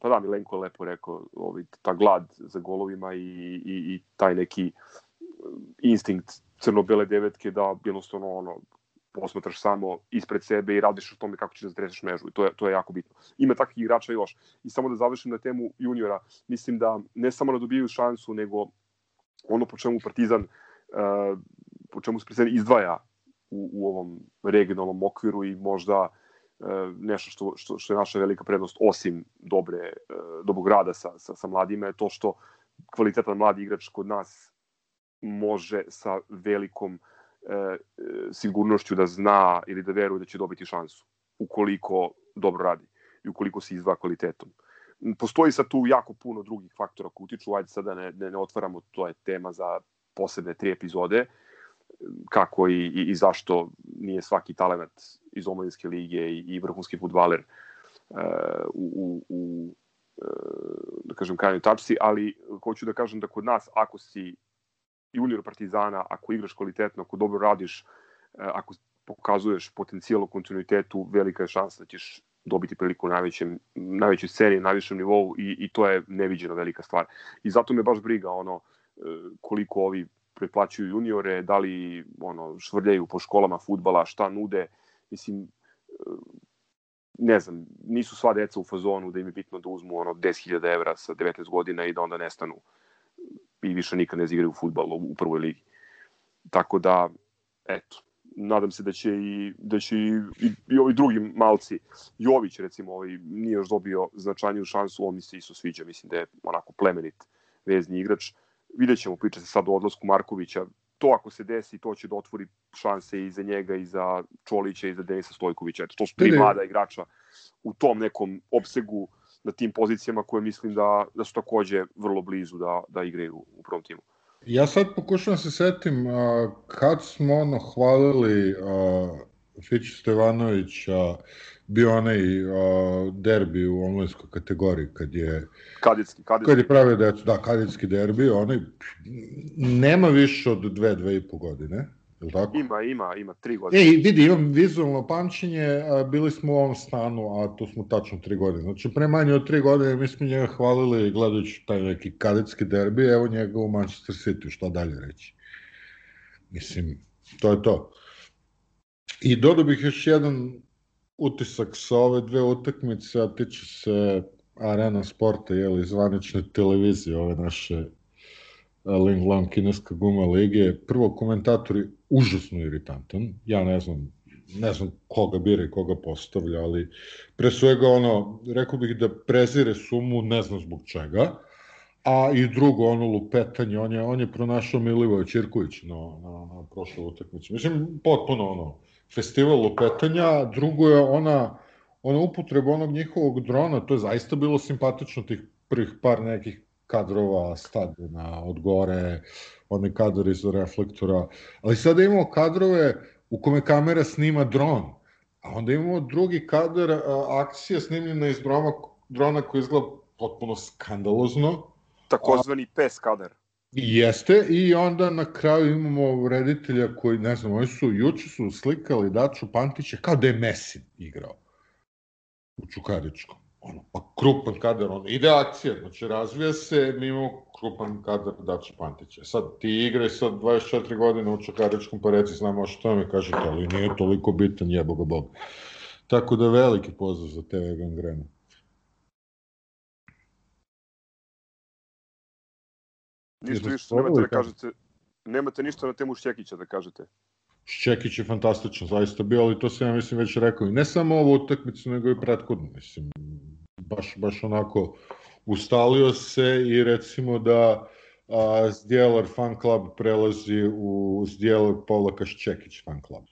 pa da, Milenko je lepo rekao, ovaj, ta glad za golovima i, i, i taj neki instinkt crno-bele devetke da jednostavno ono, posmatraš samo ispred sebe i radiš o tome kako ćeš da zreseš mežu i to je, to je jako bitno. Ima takvih igrača još. I samo da završim na temu juniora, mislim da ne samo da dobijaju šansu, nego ono po čemu Partizan uh, po čemu se Partizan izdvaja u, u ovom regionalnom okviru i možda uh, nešto što, što, što je naša velika prednost osim dobre, uh, dobrog rada sa, sa, sa mladima je to što kvalitetan mladi igrač kod nas može sa velikom uh, e, sigurnošću da zna ili da veruje da će dobiti šansu ukoliko dobro radi i ukoliko se izva kvalitetom. Postoji sad tu jako puno drugih faktora koji utiču, ajde sada ne, ne, ne otvaramo, to je tema za posebne tri epizode, kako i, i, i zašto nije svaki talent iz omladinske lige i, i vrhunski futbaler uh, u, u, uh, da kažem krajnjoj tačci, ali hoću da kažem da kod nas ako si junior Partizana, ako igraš kvalitetno, ako dobro radiš, e, ako pokazuješ potencijal u kontinuitetu, velika je šansa da ćeš dobiti priliku u najvećem, najvećoj sceni, najvišem nivou i, i to je neviđeno velika stvar. I zato me baš briga ono koliko ovi preplaćuju juniore, da li ono, švrljaju po školama futbala, šta nude. Mislim, e, ne znam, nisu sva deca u fazonu da im je bitno da uzmu ono 10.000 evra sa 19 godina i da onda nestanu i više nikad ne igraju futbal u prvoj ligi. Tako da, eto, nadam se da će i, da će i, i, i ovi drugi malci, Jović recimo, ovaj, nije još dobio značajniju šansu, on mi se isto sviđa, mislim da je onako plemenit vezni igrač. Vidjet ćemo, priča se sad o odlasku Markovića, to ako se desi, to će da otvori šanse i za njega, i za Čolića, i za Denisa Stojkovića. Eto, to su tri mlada igrača u tom nekom opsegu na tim pozicijama koje mislim da, da su takođe vrlo blizu da, da igraju u prvom timu. Ja sad pokušam da se setim a, kad smo ono hvalili a, Fić Stevanović a, bio onaj a, derbi u omlinskoj kategoriji kad je Kadetski, kadetski. Kad je pravio decu, da, kadetski derbi, onaj nema više od dve, dve i po godine Je tako? Ima, ima, ima, tri godine. E, vidi, imam vizualno pamćenje, bili smo u ovom stanu, a tu smo tačno tri godine. Znači, pre manje od tri godine mi smo njega hvalili gledajući taj neki kadetski derbi, evo njega u Manchester City, šta dalje reći. Mislim, to je to. I dodao bih još jedan utisak sa ove dve utakmice, a tiče se arena sporta, jeli, zvanične televizije, ove naše Ling Lang kineska guma lige. Prvo, komentator je užasno iritantan. Ja ne znam, ne znam koga bira i koga postavlja, ali pre svega ono, rekao bih da prezire sumu, ne znam zbog čega, a i drugo, ono lupetanje, on je, on je pronašao Milivoja Čirković na, na, na prošloj utakmici. Mislim, potpuno ono, festival lupetanja, drugo je ona, ona upotreba onog njihovog drona, to je zaista bilo simpatično tih prvih par nekih kadrova stadiona od gore, onaj kadar iz reflektora, ali sada imamo kadrove u kome kamera snima dron, a onda imamo drugi kadar, akcija snimljena iz drona, drona koji izgleda potpuno skandalozno. Takozvani pes kader. Jeste, i onda na kraju imamo reditelja koji, ne znam, oni su, juče su slikali Daču Pantića kao da je Messi igrao u Čukaričkom. Ono, pa krupan kadar, ono, ide akcija, znači razvija se, mi imamo krupan kadar Dača Pantića. Sad ti igraj sad 24 godine u Čukaričkom, pa reci znamo što mi kažete, ali nije toliko bitan, jeboga Bog. Tako da veliki pozdrav za TV Gangrena. Ništa više nemate da kažete, nemate ništa na temu Šćekića da kažete. Šćekić je fantastičan, zaista bio, ali to sam ja mislim već rekao. I ne samo ovu utakmicu, nego i prethodnu, mislim. Baš, baš onako ustalio se i recimo da a, Zdjelar fan club prelazi u Zdjelar Pavlaka Šćekić fan club.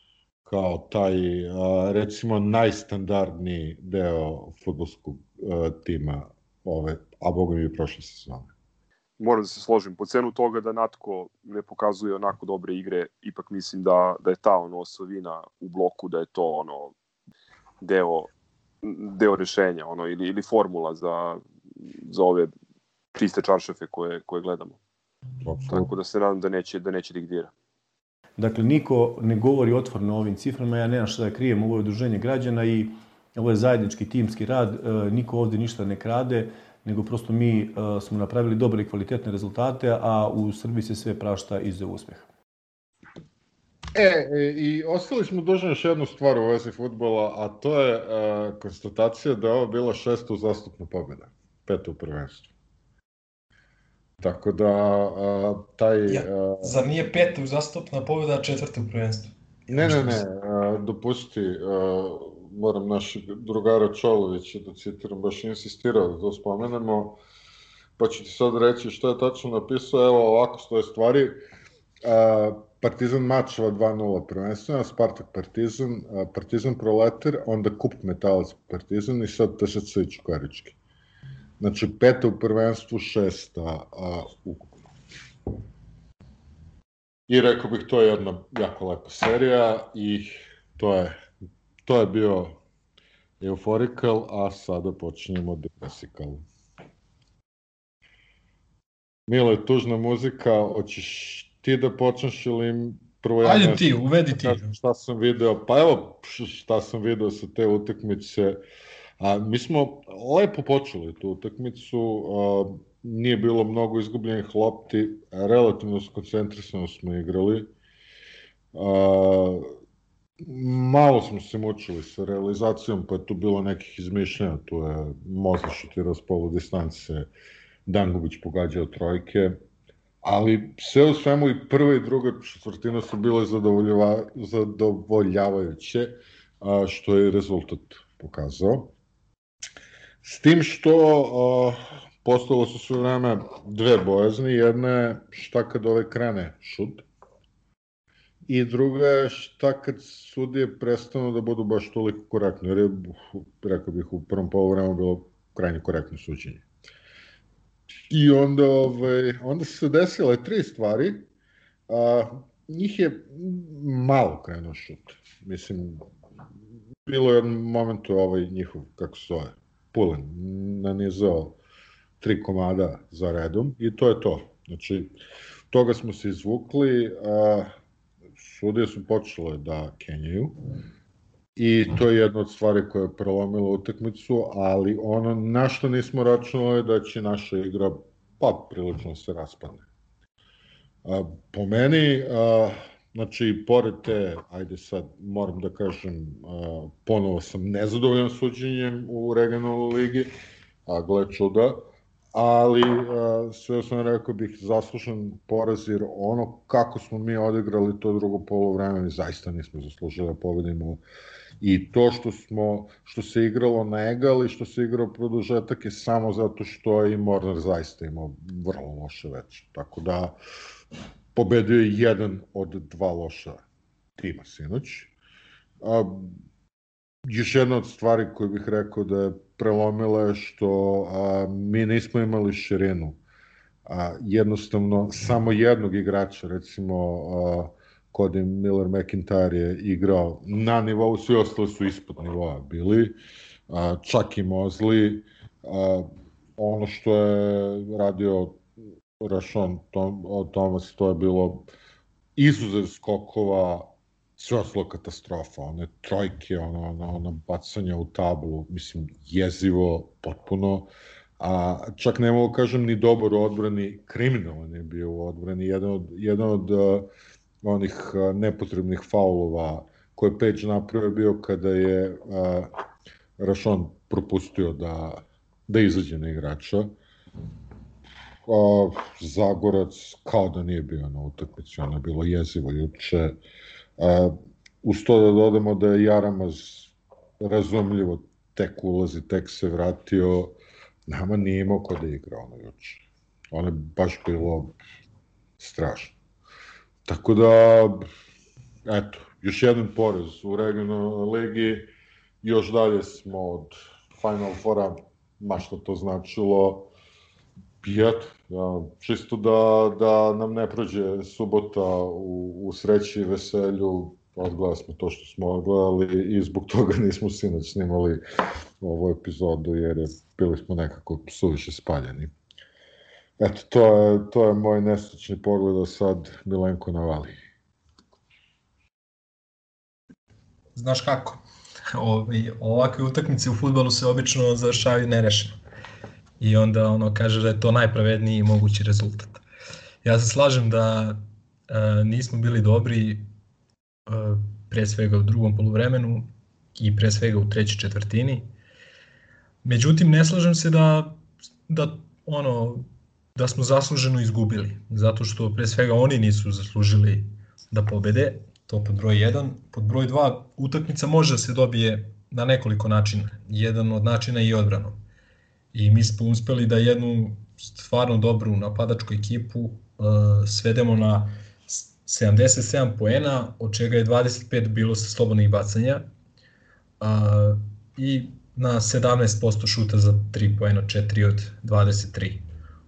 Kao taj, a, recimo, najstandardniji deo futbolskog a, tima ove, a boga mi je prošle sezone moram da se složim, po cenu toga da Natko ne pokazuje onako dobre igre, ipak mislim da, da je ta ono osovina u bloku, da je to ono deo, deo rešenja ono, ili, ili formula za, za ove čiste čaršafe koje, koje gledamo. Absolutno. Tako da se nadam da neće, da neće digdira. Dakle, niko ne govori otvorno o ovim ciframa, ja nemam šta da krijem, ovo je udruženje građana i ovo je zajednički timski rad, e, niko ovde ništa ne krade, nego prosto mi uh, smo napravili dobre i kvalitetne rezultate, a u Srbiji se sve prašta iz uspeha. E, e, i ostali smo dužni još jednu stvar u vezi futbola, a to je uh, konstatacija da je ovo bila šesta uzastupna pobjeda, peta u prvenstvu. Tako da, uh, taj... Ja, zar nije peta uzastupna pobjeda, a četvrta u prvenstvu? Ne, ne, ne, uh, dopusti, uh, moram našeg drugara Čolovića da citiram, baš insistirao da to spomenemo, pa ću ti sad reći što je tačno napisao, evo ovako stoje stvari, a, Partizan mačeva 2-0 prvenstveno, Spartak Partizan, a, Partizan Proletar, onda Kup Metalac Partizan i sad TSC i Čukarički. Znači, peta u prvenstvu, šesta a, ukupno. I rekao bih, to je jedna jako lepa serija i to je To je bio Euphorical, a sada počinjemo Depressical. Milo je tužna muzika, hoćeš ti da počneš ili prvo ja Ajde ti, uvedi ti. Šta sam video, pa evo šta sam video sa te utakmice. A, mi smo lepo počeli tu utakmicu, a, nije bilo mnogo izgubljenih lopti, relativno skoncentrisano smo igrali. A, Malo smo se mučili sa realizacijom, pa je tu bilo nekih izmišljanja, tu je Moza šutirao s polu distance, Dangubić pogađao trojke, ali sve u svemu i prva i druga četvrtina su bile zadovoljava, zadovoljavajuće, a, što je rezultat pokazao. S tim što a, postalo su sve vreme dve bojazni, jedna je šta kad ove krene šut, I druga je šta kad sudije prestanu da budu baš toliko korektne, jer je, rekao bih, u prvom polovremu bilo krajnje korektno suđenje. I onda, ovaj, onda su se desile tri stvari, a, njih je malo krenuo šut. Mislim, bilo je jedan moment ovaj njihov, kako se zove, Pulen, nanizao tri komada za redom i to je to. Znači, toga smo se izvukli, a, sudije su počele da kenjaju i to je jedna od stvari koja je prelomila utakmicu, ali ono na što nismo računali da će naša igra pa prilično se raspadne. A, po meni, a, znači, pored te, ajde sad moram da kažem, a, ponovo sam nezadovoljan suđenjem u regionalnoj ligi, a gle čuda, ali uh, sve sam rekao bih poraz jer ono kako smo mi odigrali to drugo polovreme mi zaista nismo zaslužili da pobedimo. I to što smo što se igralo na egal i što se igrao produžetak je samo zato što je i Mornar zaista imao vrlo loše već tako da pobedio je jedan od dva loša tima sinoć. A, još jedna od stvari koju bih rekao da je prelomila je što a, mi nismo imali širinu. A, jednostavno, samo jednog igrača, recimo a, Cody Miller McIntyre je igrao na nivou, svi ostali su ispod nivoa bili, a, čak i Mosley, A, ono što je radio Rašon Tom, Thomas, to je bilo izuzev skokova, sve ostalo katastrofa, one trojke, ono, ono, ono bacanja u tablu, mislim, jezivo, potpuno, a čak ne mogu kažem ni dobar u odbrani, kriminalan je bio u odbrani, jedan od, jedan od uh, onih uh, nepotrebnih faulova koje Page napravio bio kada je uh, Rašon propustio da, da izađe na igrača. A, Zagorac kao da nije bio na utakmici, ono je bilo jezivo juče. Uz to da dodamo da je Jaramaz razumljivo tek ulazi, tek se vratio, nama nije imao ko da igra ono juče. Ono je baš bilo strašno. Tako da, eto, još jedan porez u regionalnoj ligi, još dalje smo od Final Fora, ma što to značilo, i eto, ja, čisto da, da nam ne prođe subota u, u sreći i veselju, odgledali smo to što smo odgledali i zbog toga nismo sinoć snimali ovu epizodu jer je, bili smo nekako suviše spaljeni. Eto, to je, to je moj nestočni pogled, a sad Milenko navali. Znaš kako? ovakve utakmice u futbalu se obično završavaju nerešeno. I onda ono kaže da je to najpravedniji mogući rezultat. Ja se slažem da e, nismo bili dobri e, pre svega u drugom poluvremenu i pre svega u trećoj četvrtini. Međutim, ne slažem se da, da ono da smo zasluženo izgubili, zato što pre svega oni nisu zaslužili da pobede, to pod broj 1. Pod broj 2, utakmica može da se dobije na nekoliko načina. Jedan od načina je i odbranom. I mi smo uspeli da jednu stvarno dobru napadačku ekipu uh, svedemo na 77 poena, od čega je 25 bilo sa slobodnih bacanja uh, i na 17% šuta za 3 poena, 4 od 23.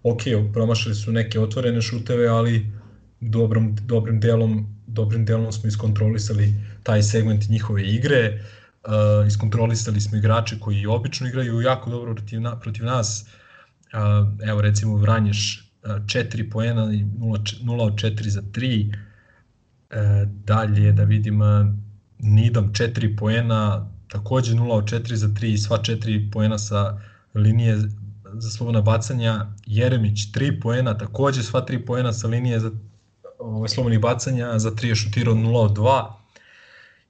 Ok, promašali su neke otvorene šuteve, ali dobrom, dobrim delom dobrim delom smo iskontrolisali taj segment njihove igre, uh, iskontrolisali smo igrače koji obično igraju jako dobro protiv, na, protiv nas, uh, evo recimo Vranješ uh, 4 poena i 0, 0 od 4 za 3, uh, dalje da vidim uh, Nidam 4 poena, takođe 0 od 4 za 3 i sva 4 poena sa linije za slobodna bacanja, Jeremić 3 poena, takođe sva 3 poena sa linije za ovaj, slobodnih bacanja, za 3 je šutirao 0 od 2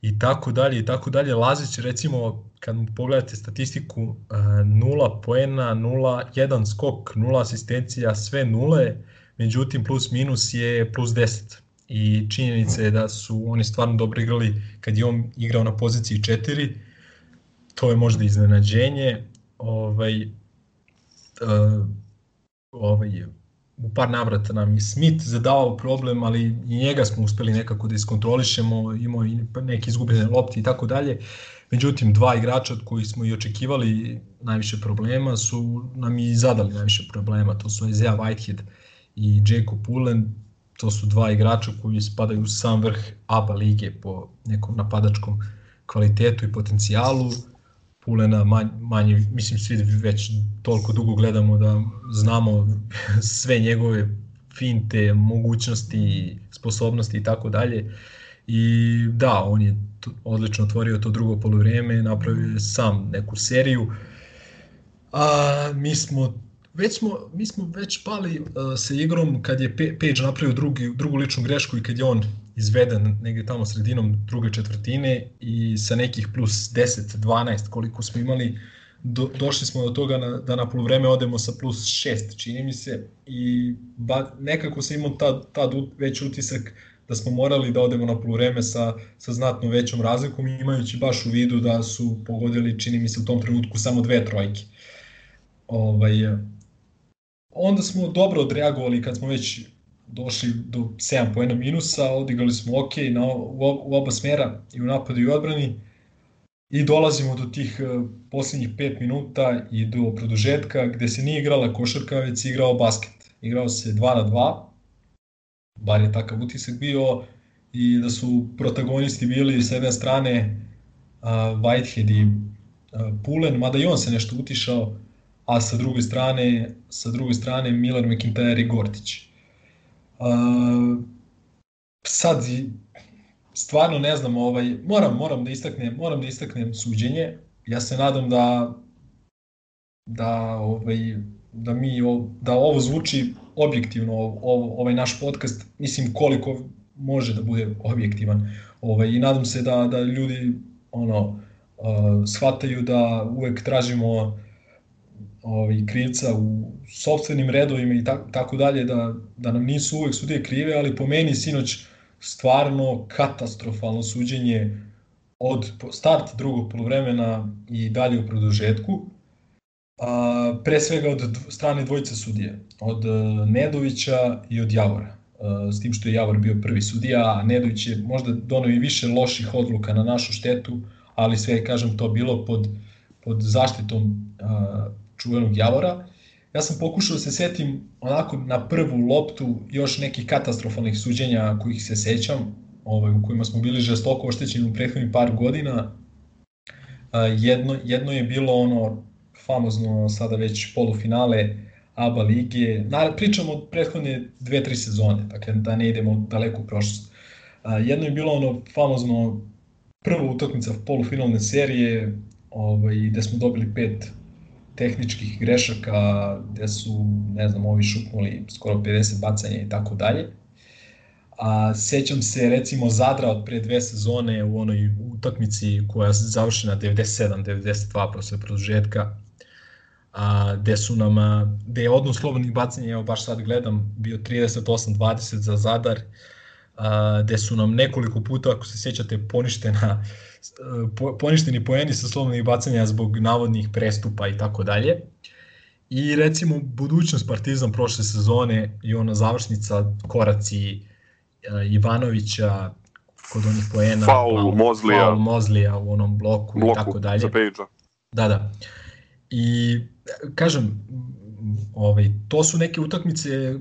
i tako dalje i tako dalje. Lazić recimo kad mu pogledate statistiku 0 poena, 0, 1 skok, 0 asistencija, sve nule, međutim plus minus je plus 10 i činjenica je da su oni stvarno dobro igrali kad je on igrao na poziciji 4 to je možda iznenađenje ovaj, uh, ovaj u par navrata nam i Smith zadavao problem, ali i njega smo uspeli nekako da iskontrolišemo, imao i neke izgubljene lopti i tako dalje. Međutim, dva igrača od kojih smo i očekivali najviše problema su nam i zadali najviše problema. To su Isaiah Whitehead i Jacob Pullen. To su dva igrača koji spadaju u sam vrh ABA lige po nekom napadačkom kvalitetu i potencijalu. Pulena manje, manje, mislim svi već toliko dugo gledamo da znamo sve njegove finte, mogućnosti, sposobnosti i tako dalje. I da, on je odlično otvorio to drugo polovrijeme, napravio je sam neku seriju. A mi smo već smo, mi smo već pali uh, sa igrom kad je Page napravio drugi, drugu ličnu grešku i kad je on izveden negde tamo sredinom druge četvrtine i sa nekih plus 10, 12 koliko smo imali, do, došli smo do toga na, da na polovreme odemo sa plus 6, čini mi se, i ba, nekako sam imao tad, tad već utisak da smo morali da odemo na polovreme sa, sa znatno većom razlikom imajući baš u vidu da su pogodili, čini mi se u tom trenutku, samo dve trojke. Ovaj, onda smo dobro odreagovali kad smo već došli do 7 poena minusa, odigrali smo ok na, u, oba smera i u napadu i u odbrani i dolazimo do tih uh, poslednjih 5 minuta i do produžetka gde se nije igrala košarka, već igrao basket. Igrao se 2 na 2, bar je takav utisak bio, i da su protagonisti bili sa jedne strane uh, Whitehead i uh, Pulen, mada i on se nešto utišao, a sa druge strane, sa druge strane Milan McIntyre i Gortić. Uh, sad stvarno ne znam, ovaj moram moram da istaknem, moram da istaknem suđenje. Ja se nadam da da ovaj da mi da ovo zvuči objektivno ovo, ovaj naš podcast mislim koliko može da bude objektivan ovaj i nadam se da da ljudi ono uh, shvataju da uvek tražimo ovaj krivca u sopstvenim redovima i tako, tako dalje da da nam nisu uvek sudije krive ali po meni sinoć stvarno katastrofalno suđenje od start drugog polovremena i dalje u produžetku a, pre svega od strane dvojice sudije, od e, Nedovića i od Javora. E, s tim što je Javor bio prvi sudija, a Nedović je možda donao i više loših odluka na našu štetu, ali sve je, kažem, to bilo pod, pod zaštitom a, čuvenog Javora. Ja sam pokušao da se setim onako na prvu loptu još nekih katastrofalnih suđenja kojih se sećam, ovaj, u kojima smo bili žestoko oštećeni u prethodnih par godina. jedno, jedno je bilo ono famozno sada već polufinale ABA lige. Na, pričamo od prethodne dve, tri sezone, dakle da ne idemo daleko u prošlost. Jedno je bilo ono famozno prva utakmica polufinalne serije, ovaj, gde smo dobili pet tehničkih grešaka, gde su, ne znam, ovi šutnuli skoro 50 bacanja i tako dalje. A sećam se recimo Zadra od pre dve sezone u onoj utakmici koja je završena 97-92 posle produžetka, a, gde su nam, gde je odnos slobodnih bacanja, evo baš sad gledam, bio 38-20 za Zadar, a, gde su nam nekoliko puta, ako se sjećate, poništena, po, poništeni poeni sa slobodnih bacanja zbog navodnih prestupa i tako dalje. I recimo budućnost Partizan prošle sezone i ona završnica koraci Ivanovića kod onih poena, faul Mozlija, faul Mozlija u onom bloku, bloku i tako dalje. Za Pejđa. Da, da. I kažem, ovaj, to su neke utakmice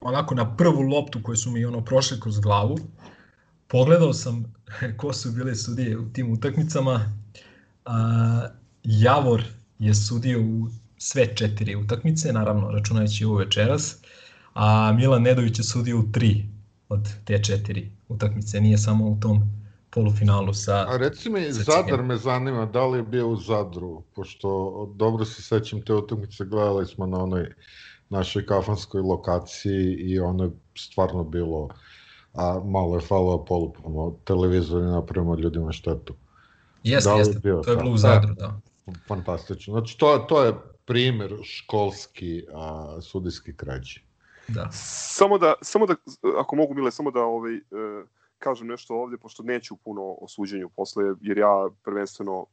onako na prvu loptu koje su mi ono prošle kroz glavu. Pogledao sam ko su bile sudije u tim utakmicama. A, Javor je sudio u sve četiri utakmice, naravno računajući ovo večeras, a Milan Nedović je sudio u tri od te četiri utakmice, nije samo u tom polufinalu sa... A reci mi, Zadar me zanima, da li je bio u Zadru, pošto dobro se sećam te utakmice, gledali smo na onoj našoj kafanskoj lokaciji i ono je stvarno bilo a malo je falao polupano televizor i napravimo ljudima štetu. Jeste, da jeste, bio, to je bilo u Zadru, da. Fantastično. Znači, to, to je primer školski a, sudijski krađi. Da. Samo da, samo da, ako mogu Mile, samo da ovaj, uh kažem nešto ovde, pošto neću puno o suđenju posle, jer ja prvenstveno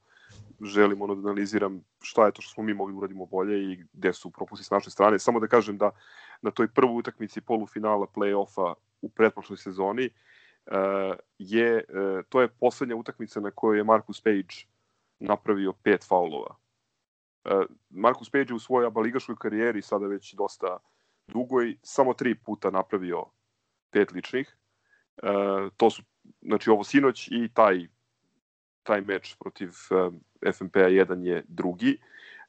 želim ono da analiziram šta je to što smo mi mogli da uradimo bolje i gde su propusti s naše strane. Samo da kažem da na toj prvoj utakmici polufinala play-offa u pretprošloj sezoni uh, je, uh, to je poslednja utakmica na kojoj je Marcus Page napravio pet faulova. Uh, Marcus Page je u svojoj abaligaškoj karijeri sada već dosta dugoj, samo tri puta napravio pet ličnih E, to su, znači ovo sinoć i taj, taj meč protiv e, FNP-a 1 je drugi.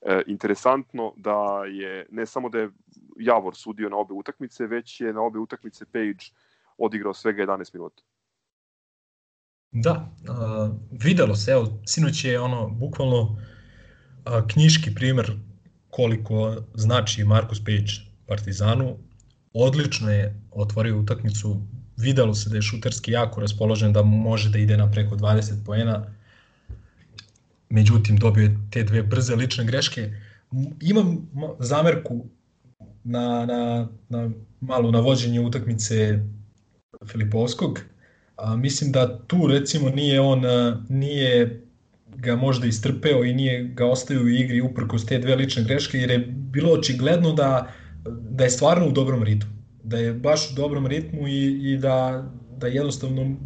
E, interesantno da je, ne samo da je Javor sudio na obe utakmice, već je na obe utakmice Page odigrao svega 11 minuta. Da, uh, videlo se, evo, sinoć je ono, bukvalno uh, knjiški primer koliko znači Markus Page Partizanu. Odlično je otvorio utakmicu, videlo se da je šuterski jako raspoložen, da može da ide na preko 20 poena. Međutim, dobio je te dve brze lične greške. Imam zamerku na, na, na malo navođenje utakmice Filipovskog. A, mislim da tu recimo nije on nije ga možda istrpeo i nije ga ostavio u igri uprkos te dve lične greške jer je bilo očigledno da, da je stvarno u dobrom ritmu da je baš u dobrom ritmu i, i da, da jednostavno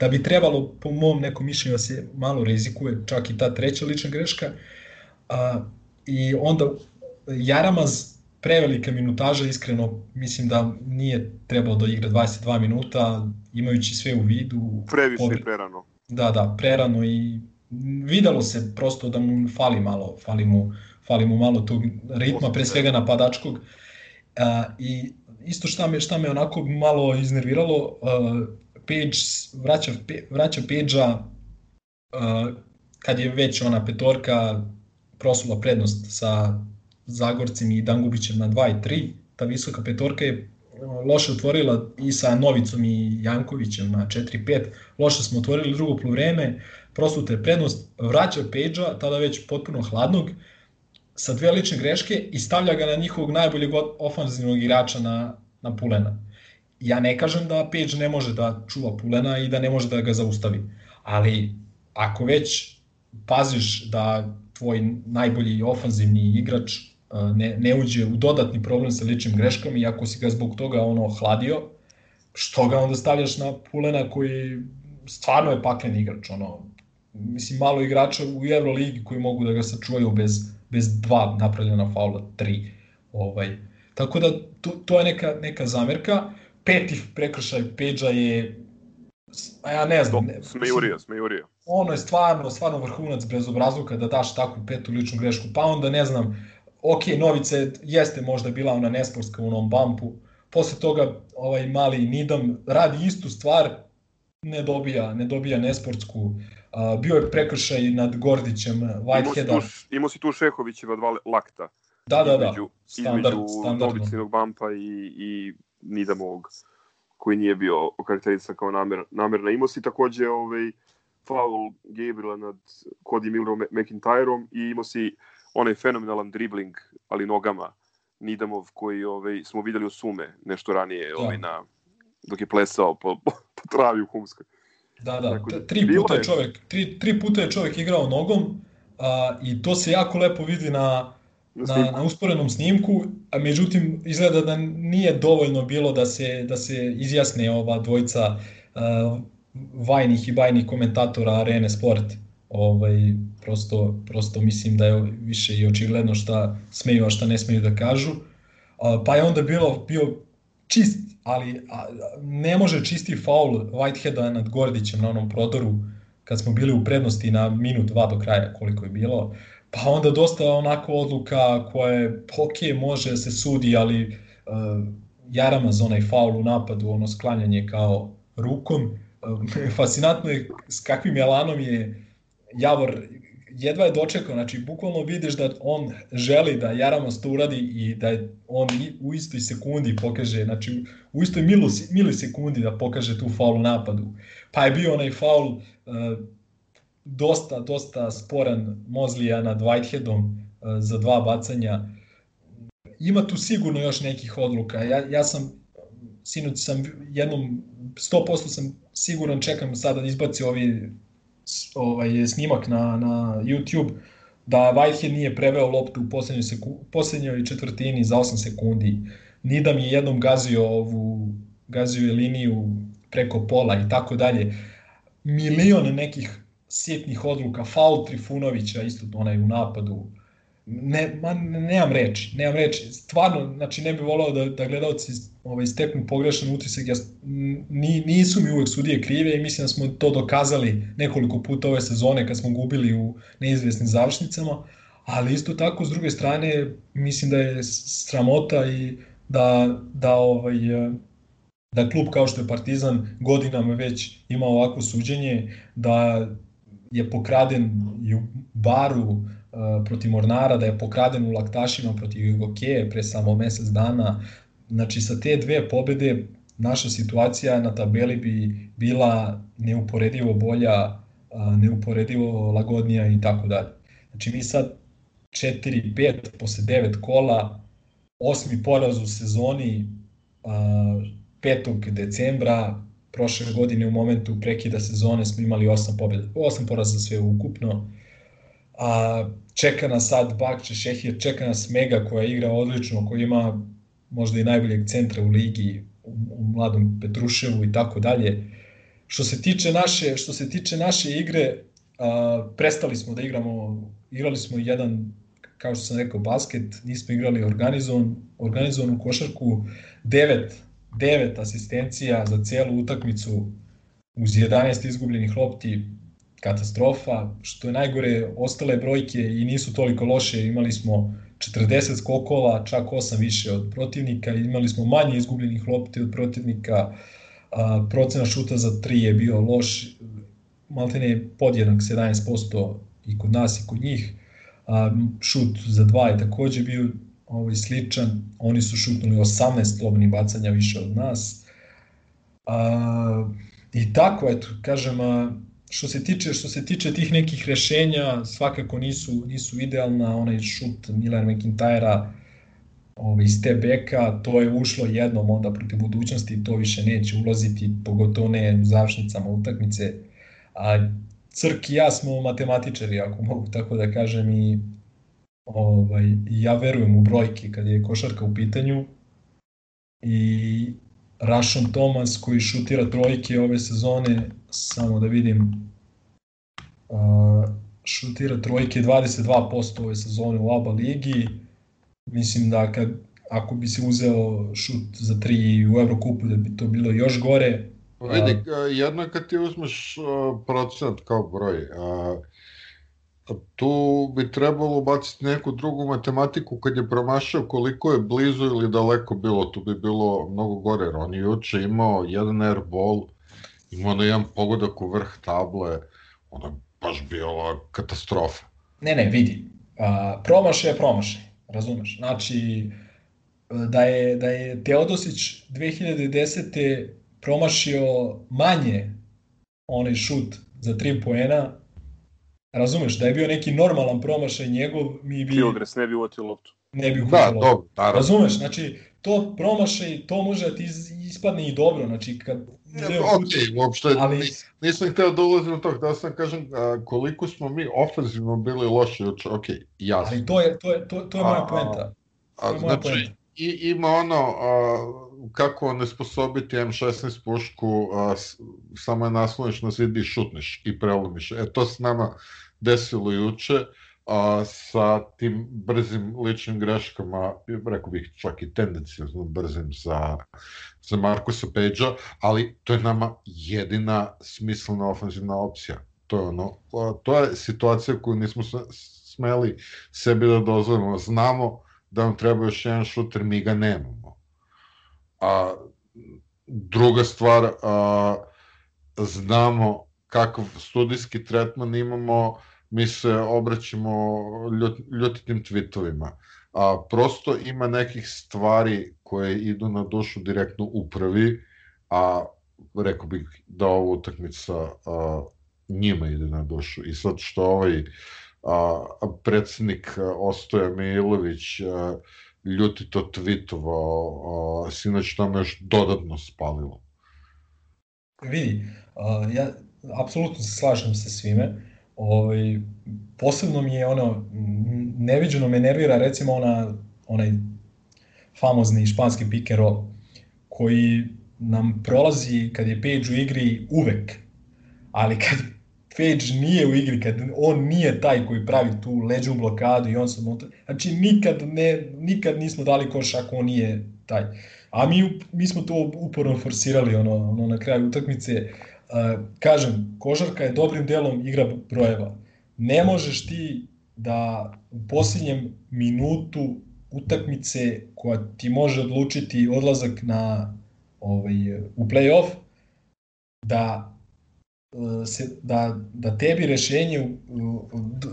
da bi trebalo po mom nekom mišljenju da se malo rizikuje čak i ta treća lična greška a, i onda Jaramaz prevelika minutaža iskreno mislim da nije trebalo da igra 22 minuta imajući sve u vidu previše pobi... prerano da da prerano i videlo se prosto da mu fali malo fali mu fali mu malo tog ritma, pre svega napadačkog. A, I isto šta me, šta me onako malo iznerviralo, uh, Page vraća, vraća Page-a uh, kad je već ona petorka prosula prednost sa Zagorcem i Dangubićem na 2 i 3, ta visoka petorka je loše otvorila i sa Novicom i Jankovićem na 4-5, loše smo otvorili drugo polovreme, prosto je prednost, vraća Pejđa, tada već potpuno hladnog, sa dve lične greške i stavlja ga na njihovog najboljeg ofanzivnog igrača na, na Pulena. Ja ne kažem da Page ne može da čuva Pulena i da ne može da ga zaustavi, ali ako već paziš da tvoj najbolji ofanzivni igrač ne, ne uđe u dodatni problem sa ličnim greškama i ako si ga zbog toga ono hladio, što ga onda stavljaš na Pulena koji stvarno je paklen igrač, ono, mislim malo igrača u Euroligi koji mogu da ga sačuvaju bez, bez dva napravljena faula, tri. Ovaj. Tako da to, to je neka, neka zamerka. Peti prekršaj Peđa je a ja ne znam. Ne, smejurija, smejurija. Ono je stvarno, stvarno vrhunac bez obrazluka da daš takvu petu ličnu grešku. Pa onda ne znam, ok, Novice jeste možda bila ona nesportska u onom bumpu, posle toga ovaj mali Nidam radi istu stvar, ne dobija, ne dobija nesportsku. Uh, bio je prekršaj nad Gordićem Whiteheada. Imao si tu Šehovićeva dva lakta. Da, da, da. Između, standard, između Novicinog bampa i, i Nidamovog koji nije bio okarakterisan kao namer, namerna. Imao si takođe ovaj, faul Gabriela nad Cody Millerom McIntyreom i imao si onaj fenomenalan dribling, ali nogama, Nidamov koji ovaj, smo videli u Sume nešto ranije da. ovaj, na, dok je plesao po, po, po travi u Humskoj. Da, da, da tri puta je čovjek, tri, tri puta je čovjek igrao nogom a, i to se jako lepo vidi na, na, na usporenom snimku, a međutim izgleda da nije dovoljno bilo da se, da se izjasne ova dvojica uh, vajnih i bajnih komentatora Arene Sport ovaj, prosto, prosto mislim da je više i očigledno šta smeju, a šta ne smeju da kažu. A, pa je onda bilo, bio čist, ali a, ne može čisti faul Whiteheada nad Gordićem na onom prodoru kad smo bili u prednosti na minut, dva do kraja koliko je bilo. Pa onda dosta onako odluka koja je, ok, može da se sudi, ali uh, Jarama za onaj faul u napadu, ono sklanjanje kao rukom. Uh, fascinantno je s kakvim jalanom je Javor jedva je dočekao, znači bukvalno vidiš da on želi da Jaramos to uradi i da on u istoj sekundi pokaže, znači u istoj milisekundi da pokaže tu faul napadu. Pa je bio onaj faul uh, dosta, dosta sporan Mozlija nad Whiteheadom uh, za dva bacanja. Ima tu sigurno još nekih odluka. Ja, ja sam sinoć sam jednom 100% sam siguran čekam sada da izbaci ovi ovaj, snimak na, na YouTube da Whitehead nije preveo loptu u poslednjoj, seku, poslednjoj četvrtini za 8 sekundi. Nidam je jednom gazio ovu gazio je liniju preko pola i tako dalje. Milion nekih sitnih odluka, faul Trifunovića isto onaj u napadu, ne, ma, nemam reči, nemam reči. Stvarno, znači ne bih volao da, da gledalci ovaj, steknu pogrešan utisak. Ja, ni, nisu mi uvek sudije krive i mislim da smo to dokazali nekoliko puta ove sezone kad smo gubili u neizvesnim završnicama, ali isto tako s druge strane mislim da je sramota i da, da ovaj, da klub kao što je Partizan godinama već ima ovako suđenje, da je pokraden i u baru, Uh, protiv Mornara, da je pokraden u laktašima protiv Jugokeje pre samo mesec dana. Znači sa te dve pobede naša situacija na tabeli bi bila neuporedivo bolja, uh, neuporedivo lagodnija i tako dalje. Znači mi sad 4-5 posle 9 kola, osmi poraz u sezoni 5. Uh, decembra prošle godine u momentu prekida sezone smo imali 8 pobjeda, 8 poraza sve ukupno a čeka nas sad Bakče Šehir, čeka nas Mega koja igra odlično, koja ima možda i najboljeg centra u ligi u, u mladom Petruševu i tako dalje. Što se tiče naše, što se tiče naše igre, a, prestali smo da igramo, igrali smo jedan kao što sam rekao basket, nismo igrali organizovan, organizovanu košarku, devet, devet asistencija za celu utakmicu uz 11 izgubljenih lopti, katastrofa, što je najgore, ostale brojke i nisu toliko loše, imali smo 40 skokova, čak 8 više od protivnika, imali smo manje izgubljenih lopti od protivnika, a, procena šuta za 3 je bio loš, maltene je podjednak 17% i kod nas i kod njih, a, šut za 2 je takođe bio ovaj, sličan, oni su šutnuli 18 slobodnih bacanja više od nas. A, I tako, eto, kažem, a, što se tiče što se tiče tih nekih rešenja, svakako nisu nisu idealna, onaj šut Miller McIntyre-a ovaj, iz te beka, to je ušlo jednom onda protiv budućnosti i to više neće ulaziti, pogotovo ne u završnicama utakmice. A Crk i ja smo matematičari, ako mogu tako da kažem, i ovaj, ja verujem u brojke kad je košarka u pitanju i Rashon Thomas koji šutira trojke ove sezone, samo da vidim, uh, šutira trojke 22% ove sezone u ABA ligi. Mislim da kad, ako bi se uzeo šut za tri u Evrokupu da bi to bilo još gore. Vidi, jedno je kad ti uzmeš procent kao broj, a, tu bi trebalo ubaciti neku drugu matematiku kad je promašao koliko je blizu ili daleko bilo, tu bi bilo mnogo gore, jer on je juče imao jedan airball, imao na jedan pogodak u vrh table, ona baš bila katastrofa. Ne, ne, vidi, a, promašaj je promašaj, razumeš, znači da je, da je Teodosić 2010. promašio manje onaj šut za 3 poena, Razumeš, da je bio neki normalan promašaj njegov, mi bi... Kilgres ne bi uvatio loptu. Ne bi uvatio da, loptu. Dobro, naravno. Razumeš, znači, to promašaj, to može da ti ispadne i dobro, znači, kad... Ne, ok, uopšte, ali... nisam hteo da ulazim u to, da sam kažem a, koliko smo mi ofenzivno bili loši, znači, ok, jasno. Ali to je, to je, to, to je moja poenta. A, a, znači, poenta. I, ima ono, a, kako ne sposobiti M16 pušku, a, samo je nasloniš na zid i šutneš i prelomiš. E, to se nama desilo juče a, sa tim brzim ličnim greškama, rekao bih čak i tendencijozno brzim za, za Markusa Pejđa, ali to je nama jedina smislena ofenzivna opcija. To je ono, to je situacija koju nismo smeli sebi da dozvolimo. Znamo da nam treba još jedan šuter, mi ga nemamo. A druga stvar, a, znamo kakav studijski tretman imamo, mi se obraćamo ljut, ljutitim tweetovima. A, prosto ima nekih stvari koje idu na dušu direktno upravi, a rekao bih da ova utakmica a, njima ide na dušu. I sad što ovaj a, predsednik Ostoja Milović a, ljuti to tweetovao, sinoć to me još dodatno spalilo. Vidi, a, ja apsolutno se slažem sa svime. Ovaj, posebno mi je ono, neviđeno me nervira recimo ona, onaj famozni španski pick and roll, koji nam prolazi kad je Page u igri uvek, ali kad Page nije u igri, kad on nije taj koji pravi tu leđu blokadu i on se monta, znači nikad, ne, nikad nismo dali koš ako on nije taj. A mi, mi smo to uporno forsirali ono, ono na kraju utakmice, kažem, košarka je dobrim delom igra brojeva. Ne možeš ti da u posljednjem minutu utakmice koja ti može odlučiti odlazak na ovaj u play-off da se, da, da tebi rešenje u,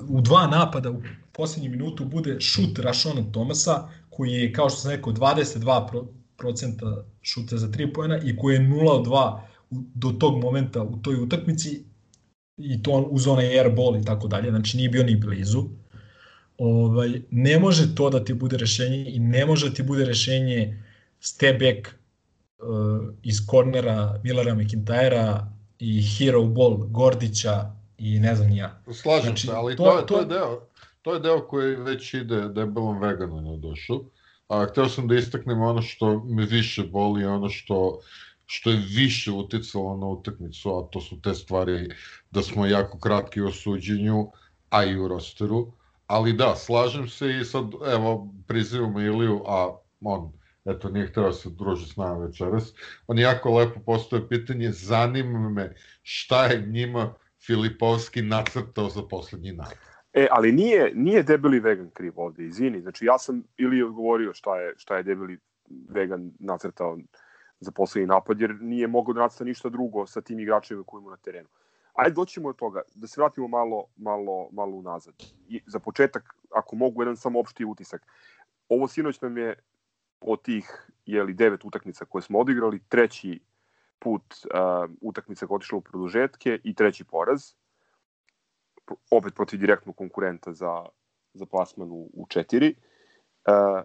u dva napada u poslednjem minutu bude šut Rašona Tomasa koji je kao što sam rekao 22% šuta za 3 poena i koji je 0 od 2 do tog momenta u toj utakmici i to uz onaj airball i tako dalje, znači nije bio ni blizu. Ovaj, ne može to da ti bude rešenje i ne može da ti bude rešenje step back uh, iz kornera Millera McIntyra i hero ball Gordića i ne znam ja. Slažem znači, se, ali to, to, to, je deo, to je deo koji već ide debelom veganu na dušu. A, hteo sam da istaknem ono što me više boli, ono što što je više uticalo na utakmicu, a to su te stvari da smo jako kratki u suđenju, a i u rosteru. Ali da, slažem se i sad, evo, prizivamo Iliju, a on, eto, nije hteo da se druži s nama večeras. On jako lepo postoje pitanje, zanima me šta je njima Filipovski nacrtao za poslednji napad. E, ali nije, nije debeli vegan kriv ovde, izvini. Znači, ja sam ili odgovorio šta je, šta je debeli vegan nacrtao za poslednji napad, jer nije mogao da nacrta ništa drugo sa tim igračima koji imamo na terenu. Ajde doćemo od toga, da se vratimo malo, malo, malo unazad. I za početak, ako mogu, jedan samo opšti utisak. Ovo sinoć nam je od tih jeli, devet utakmica koje smo odigrali, treći put uh, utakmica koja otišla u produžetke i treći poraz. Opet protiv direktnog konkurenta za, za plasman u, u četiri. Uh,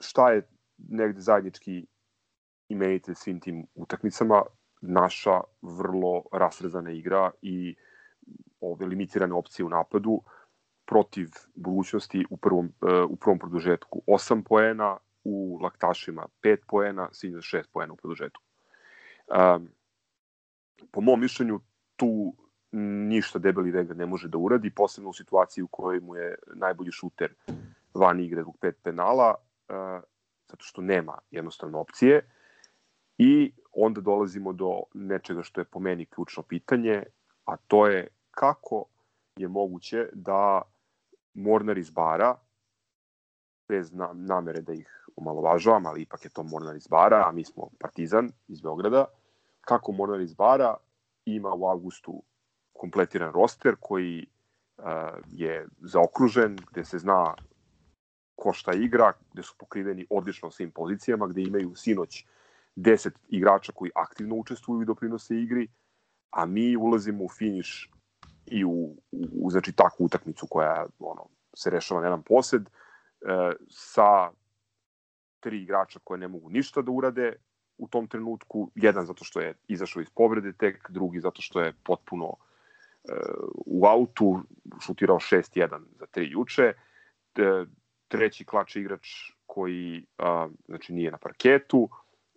šta je negde zajednički imenitelj svim tim utakmicama? Naša vrlo rasrezana igra i ove limitirane opcije u napadu protiv budućnosti u prvom, uh, u prvom produžetku 8 poena, u laktašima 5 poena, Sinja 6 poena u produžetku. Um, po mom mišljenju, tu ništa debeli Vega ne može da uradi, posebno u situaciji u kojoj mu je najbolji šuter van igre zbog pet penala, uh, zato što nema jednostavno opcije. I onda dolazimo do nečega što je po meni ključno pitanje, a to je kako je moguće da Mornar iz Bara, bez namere da ih omalovažavam, ali ipak je to Mornar iz Bara, a mi smo Partizan iz Beograda, kako Mornar iz Bara ima u avgustu kompletiran roster koji uh, je zaokružen, gde se zna ko šta igra, gde su pokriveni odlično svim pozicijama, gde imaju sinoć 10 igrača koji aktivno učestvuju i doprinose igri, a mi ulazimo u finiš i u, u, u znači takvu utakmicu koja ono, se rešava na jedan posed, e, sa tri igrača koje ne mogu ništa da urade u tom trenutku, jedan zato što je izašao iz povrede tek, drugi zato što je potpuno e, u autu, šutirao 6-1 za tri juče, e, treći klač igrač koji a, znači nije na parketu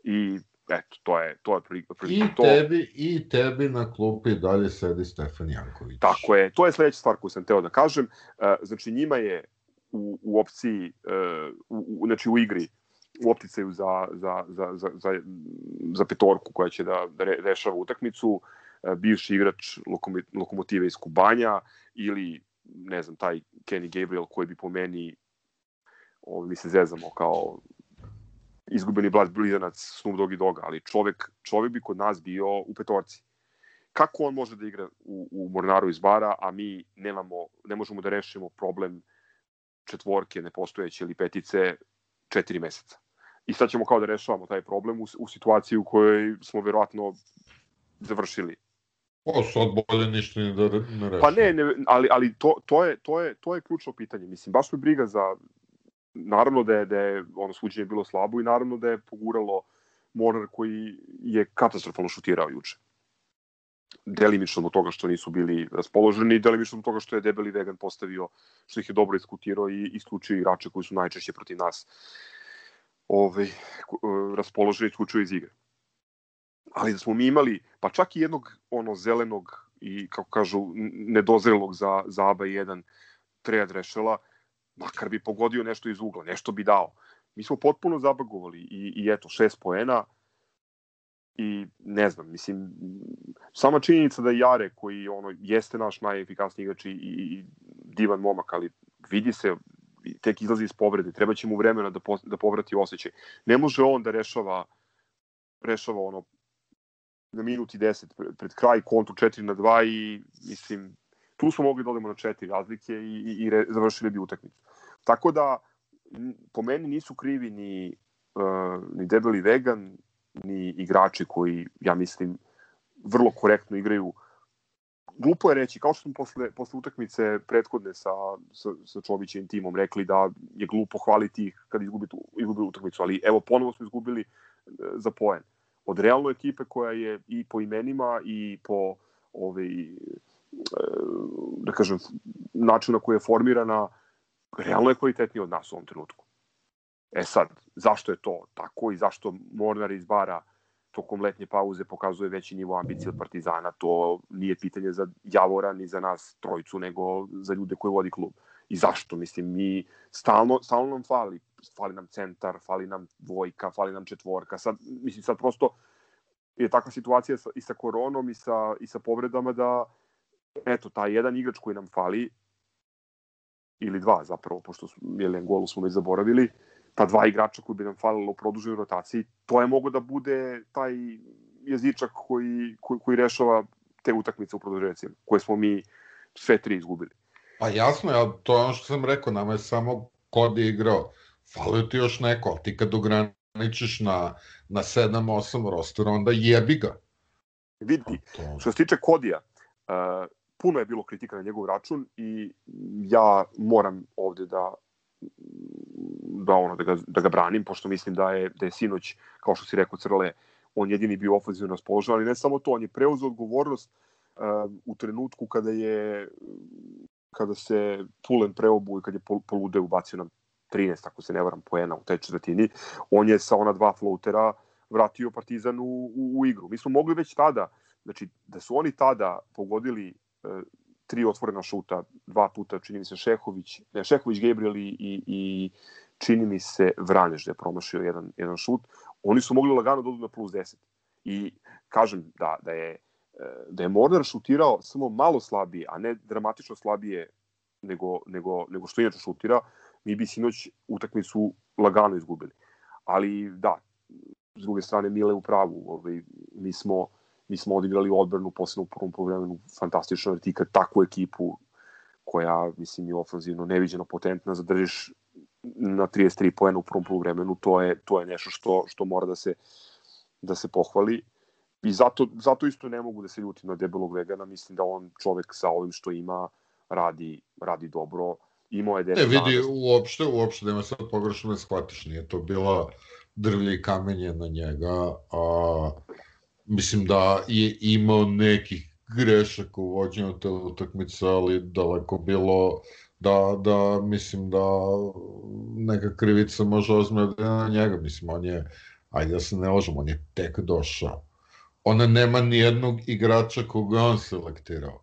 i eto, to je to je I to. tebi i tebi na klupi dalje sedi Stefan Janković. Tako je, to je sledeća stvar koju sam teo da kažem. E, znači njima je u, u opciji, e, u, u, znači u igri, u opticaju za, za, za, za, za, za petorku koja će da, da rešava utakmicu, e, bivši igrač lokomotive iz Kubanja ili ne znam, taj Kenny Gabriel koji bi po meni ovo mi se zezamo kao izgubeni blat blizanac Snoop Dogg i Doga, ali čovek, čovek bi kod nas bio u petorci. Kako on može da igra u, u Mornaru iz Bara, a mi nemamo, ne možemo da rešimo problem četvorke nepostojeće ili petice četiri meseca. I sad ćemo kao da rešavamo taj problem u, u situaciji u kojoj smo verovatno završili. O, sad bolje ništa ne da ne rešimo. Pa ne, ne ali, ali to, to, je, to, je, to je ključno pitanje. Mislim, baš me briga za... Naravno da je, da je ono suđenje bilo slabo i naravno da je poguralo Mornar koji je katastrofalno šutirao juče delimično zbog toga što nisu bili raspoloženi, delimično zbog toga što je debeli vegan postavio, što ih je dobro iskutirao i isključio igrače koji su najčešće protiv nas ovaj, raspoloženi isključio iz igre. Ali da smo mi imali, pa čak i jednog ono zelenog i, kako kažu, nedozrelog za, za ABA 1 Treja Drešela, makar bi pogodio nešto iz ugla, nešto bi dao. Mi smo potpuno zabagovali i, i eto, šest poena, i ne znam, mislim, sama činjenica da Jare, koji ono, jeste naš najefikasniji igrač i, i divan momak, ali vidi se, tek izlazi iz povrede, treba će mu vremena da, po, da povrati osjećaj. Ne može on da rešava, rešava ono, na minuti 10 pred, pred kraj kontu 4 na 2 i mislim, tu smo mogli da odemo na četiri razlike i, i, i re, završili bi utakmicu. Tako da, po meni nisu krivi ni, uh, ni debeli vegan, ni igrači koji, ja mislim, vrlo korektno igraju. Glupo je reći, kao što smo posle, posle utakmice prethodne sa, sa, sa Čovićem timom rekli da je glupo hvaliti ih kad izgubi, izgubi utakmicu, ali evo ponovo smo izgubili e, za poen. Od realno ekipe koja je i po imenima i po ovaj, e, da kažem, načinu na koji je formirana, realno je kvalitetniji od nas u ovom trenutku. E sad, zašto je to tako i zašto Mornar iz Bara tokom letnje pauze pokazuje veći nivo ambicije od Partizana, to nije pitanje za Javora ni za nas trojicu, nego za ljude koji vodi klub. I zašto? Mislim, mi stalno, stalno nam fali. Fali nam centar, fali nam dvojka, fali nam četvorka. Sad, mislim, sad prosto je takva situacija sa, i sa koronom i sa, i sa povredama da eto, taj jedan igrač koji nam fali, ili dva zapravo, pošto su, jelen golu smo već zaboravili, ta dva igrača koji bi nam falilo u produženoj rotaciji, to je mogo da bude taj jezičak koji, koji, koji rešava te utakmice u produžecima, koje smo mi sve tri izgubili. Pa jasno, ja, to je ono što sam rekao, nama je samo kod je igrao. Falio ti još neko, ali ti kad ograničiš na, na 7-8 roster, onda jebi ga. Vidi, to... što se tiče Kodija, uh, puno je bilo kritika na njegov račun i ja moram ovde da da ono da ga, da ga branim pošto mislim da je da je sinoć kao što si rekao Crle on jedini bio ofenzivno raspoložen ali ne samo to on je preuzeo odgovornost uh, u trenutku kada je kada se Pulen preobu i kad je polude ubacio nam 13, ako se ne varam, poena u tej četvrtini, on je sa ona dva floatera vratio Partizan u, u, u igru. Mi smo mogli već tada, znači da su oni tada pogodili e, tri otvorena šuta, dva puta čini mi se Šehović, ne, Šehović, Gabriel i, i, i čini mi se Vraneš da je promašio jedan, jedan šut, oni su mogli lagano da odu na plus 10. I kažem da, da je da je Mornar šutirao samo malo slabije, a ne dramatično slabije nego, nego, nego što inače šutira, mi bi sinoć utakmicu lagano izgubili. Ali da, s druge strane Mile u pravu, ovaj, mi smo mi smo odigrali odbranu posebno u prvom poluvremenu fantastično jer ti kad takvu ekipu koja mislim je ofanzivno neviđeno potentna zadržiš na 33 poena u prvom poluvremenu to je to je nešto što što mora da se da se pohvali. I zato zato isto ne mogu da se ljutim na debelog vegana mislim da on čovek sa ovim što ima radi radi dobro. Imao je 10 Ne, vidi, uopšte, uopšte, nema sad pogrešno ne shvatiš, nije to bila drvlje i kamenje na njega, a mislim da je imao nekih grešaka u vođenju te utakmice, ali daleko bilo da, da mislim da neka krivica može ozmeti na njega, mislim, on je, ajde da se ne ložimo, on je tek došao. Ona nema ni jednog igrača koga on selektirao.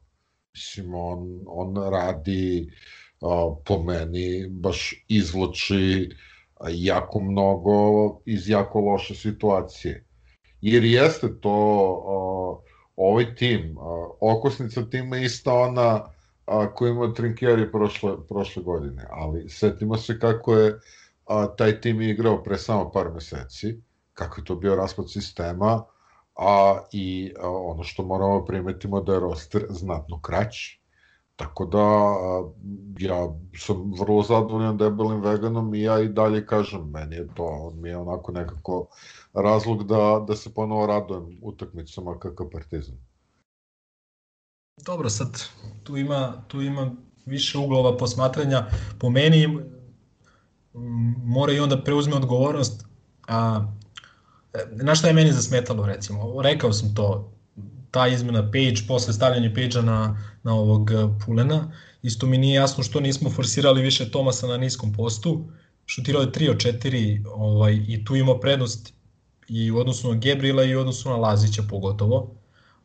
Mislim, on, on radi a, po meni baš izvlači jako mnogo iz jako loše situacije. Jer jeste to a, ovaj tim, a, okosnica tima je ista ona a, ima Trinkjeri prošle, prošle godine, ali setimo se kako je a, taj tim igrao pre samo par meseci, kako je to bio raspad sistema, a i a, ono što moramo primetimo da je roster znatno kraći Tako da ja sam vrlo zadovoljan debelim veganom i ja i dalje kažem, meni je to, mi je onako nekako razlog da, da se ponovo radujem utakmicama kakav Partizan. Dobro, sad tu ima, tu ima više uglova posmatranja. Po meni mora i onda preuzme odgovornost. A, na šta je meni zasmetalo recimo? Rekao sam to, ta izmena page, posle stavljanja page na, na ovog eh, Pulena, isto mi nije jasno što nismo forsirali više Tomasa na niskom postu, šutirao je 3 od 4 ovaj, i tu ima prednost i u odnosu na Gebrila i u odnosu na Lazića pogotovo.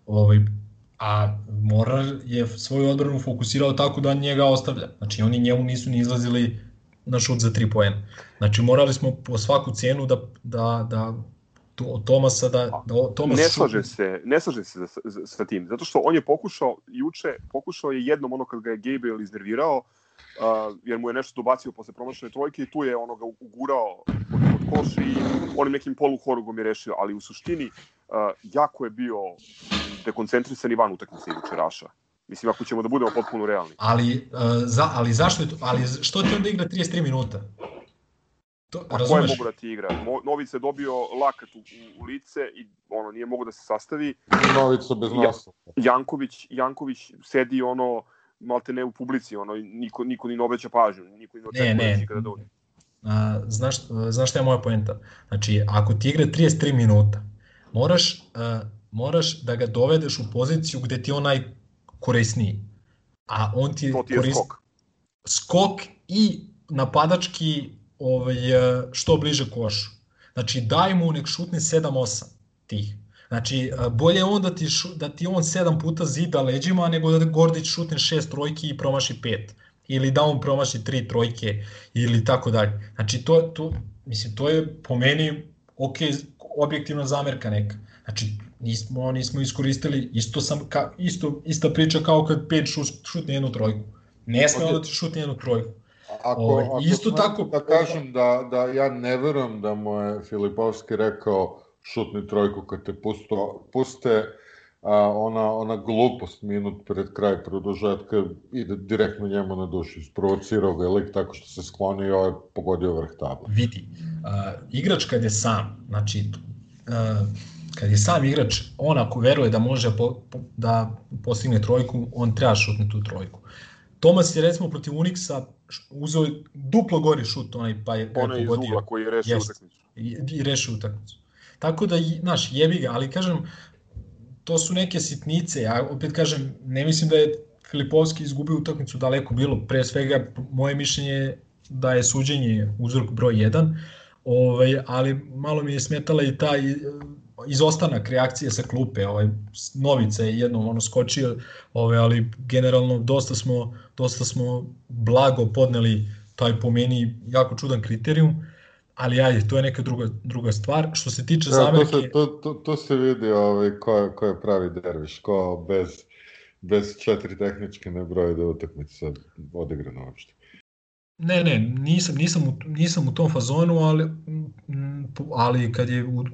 Ovaj, a Morar je svoju odbranu fokusirao tako da njega ostavlja. Znači oni njemu nisu ni izlazili na šut za 3 poena. Znači morali smo po svaku cenu da, da, da to, Tomasa da, da Tomas ne slaže se, ne slaže se sa, sa tim, zato što on je pokušao juče, pokušao je jednom ono kad ga je Gabriel iznervirao, uh, jer mu je nešto dobacio posle promašene trojke i tu je ono ga ugurao od, od koša i onim nekim poluhorugom je rešio, ali u suštini uh, jako je bio dekoncentrisan i van utakmice jučeraša. Mislim, ako ćemo da budemo potpuno realni. Ali, uh, za, ali zašto je to? Ali što ti onda igra 33 minuta? To, pa ko je mogu da ti igra? Novic je dobio lakat u, u, lice i ono nije mogu da se sastavi. Novica bez nosa. Janković, Janković sedi ono malte ne u publici, ono niko niko ni ne obeća pažnju, niko ni ne očekuje ne, ne. kada dođe. A, znaš, znaš šta je moja poenta? Znači, ako ti igra 33 minuta, moraš, a, moraš da ga dovedeš u poziciju gde ti je onaj korisniji. A on ti, to ti je korist... skok. Skok i napadački ovaj, e, što bliže košu. Znači, daj mu nek šutne 7-8 tih. Znači, e, bolje on da ti, šu, da ti on 7 puta zida leđima, nego da Gordić šutne 6 trojki i promaši 5. Ili da on promaši 3 trojke, ili tako dalje. Znači, to, to, mislim, to je po meni ok, objektivna zamerka neka. Znači, nismo, nismo iskoristili, isto, sam, ka, isto, ista priča kao kad pet šut, šutne jednu trojku. Ne sme okay. da ti šutne jednu trojku. Ako, Ove, ovaj, ako isto tako da kažem da da ja ne verujem da mu je Filipovski rekao šutni trojku kad te pusto, puste a, ona, ona glupost minut pred kraj produžetka ide direktno njemu na dušu. Isprovocirao ga lik tako što se sklonio i ovaj pogodio vrh tabla. Vidi, a, igrač kad je sam, znači a, kad je sam igrač, on ako veruje da može po, po, da postigne trojku, on treba šutne tu trojku. Tomas je recimo protiv Unixa uzeo duplo gori šut, onaj pa je, onaj je pogodio. Onaj koji je rešio utakmicu. I, i rešio utakmicu. Tako da, znaš, jebi ga, ali kažem, to su neke sitnice, ja opet kažem, ne mislim da je Filipovski izgubio utakmicu daleko bilo, pre svega moje mišljenje je da je suđenje uzrok broj 1, ovaj, ali malo mi je smetala i ta izostanak reakcije sa klupe, ovaj Novica je jednom ono skočio, ovaj ali generalno dosta smo dosta smo blago podneli taj po meni jako čudan kriterijum, ali ajde, to je neka druga druga stvar. Što se tiče ja, zamerke... To se, to, to, to se vidi ovaj, ko, ko je pravi derviš, ko bez, bez četiri tehničke ne broje da utakmica sad odigrana uopšte. Ne, ne, nisam, nisam, u, nisam u tom fazonu, ali, ali kad je u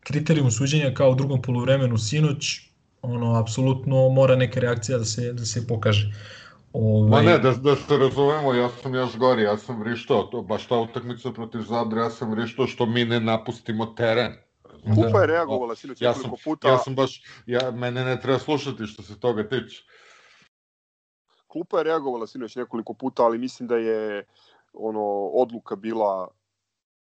kriterijum suđenja kao u drugom poluvremenu sinoć, ono, apsolutno mora neka reakcija da se, da se pokaže. Ove... Ma ne, da, da se razumemo, ja sam još gori, ja sam vrištao, to, baš ta utakmica protiv Zadra, ja sam vrištao što mi ne napustimo teren. Kupa je reagovala sinoć ja nekoliko puta. Ja sam baš, ja, mene ne treba slušati što se toga tiče. Klupa je reagovala sinoć nekoliko puta, ali mislim da je ono odluka bila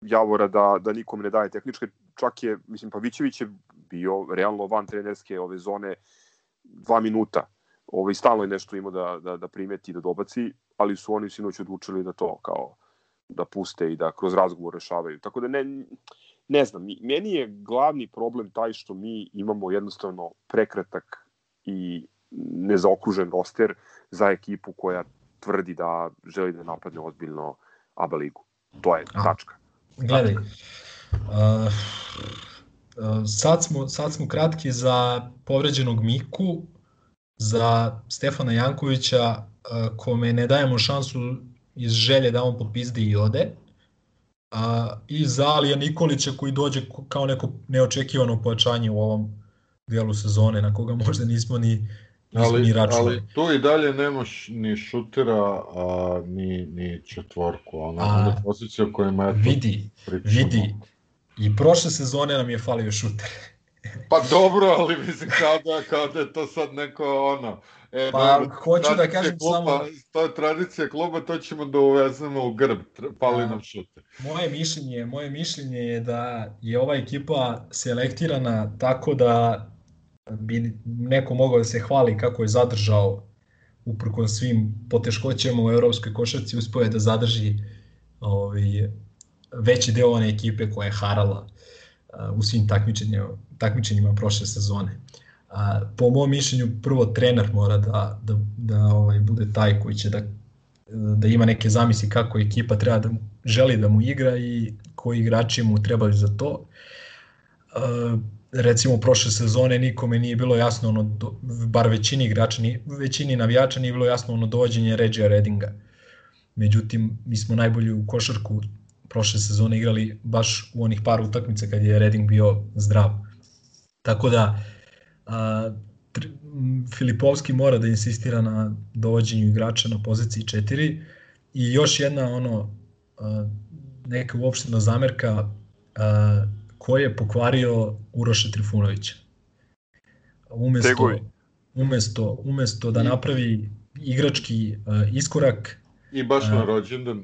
Javora da, da nikom ne daje tehničke. Čak je, mislim, Pavićević je bio realno van trenerske ove zone dva minuta ovaj, stalno je nešto imao da, da, da primeti, da dobaci, ali su oni sinoć odlučili da to kao da puste i da kroz razgovor rešavaju. Tako da ne, ne znam, meni je glavni problem taj što mi imamo jednostavno prekratak i nezaokružen roster za ekipu koja tvrdi da želi da napadne ozbiljno ABA ligu. To je tačka. Gledaj, uh, uh, sad, smo, sad smo kratki za povređenog Miku, za Stefana Jankovića kome ne dajemo šansu iz želje da on popizdi i ode a, i za Alija Nikolića koji dođe kao neko neočekivano pojačanje u ovom dijelu sezone na koga možda nismo ni nismo ali, ni računali. Ali tu i dalje nemaš ni šutera, a, ni, ni četvorku, ona a, pozicija o kojima je vidi, vidi, i prošle sezone nam je falio šuter. Pa dobro, ali mislim kao da, kao da je to sad neko ono... E, pa dobro, hoću da kažem kluba, samo... To je tradicija kluba, to ćemo da uvezemo u grb, pali nam šute. Moje mišljenje, moje mišljenje je da je ova ekipa selektirana tako da bi neko mogao da se hvali kako je zadržao uprkon svim poteškoćama u evropskoj košarci uspeo je da zadrži ovaj, veći deo one ekipe koja je harala u svim takmičenjima, takmičenjima prošle sezone. A, po mom mišljenju prvo trener mora da, da, da ovaj, bude taj koji će da, da ima neke zamisli kako ekipa treba da želi da mu igra i koji igrači mu trebaju za to. A, recimo prošle sezone nikome nije bilo jasno ono, bar većini igrača, većini navijača nije bilo jasno ono dovođenje Redinga. Međutim, mi smo najbolji u košarku prošle sezone igrali baš u onih par utakmica kad je Reding bio zdrav. Tako da a, Filipovski mora da insistira na dovođenju igrača na poziciji 4 i još jedna ono a, neka uopštena zamerka a, ko je pokvario Uroša Trifunovića. Umesto, umesto, umesto da napravi igrački a, iskorak i baš na rođendan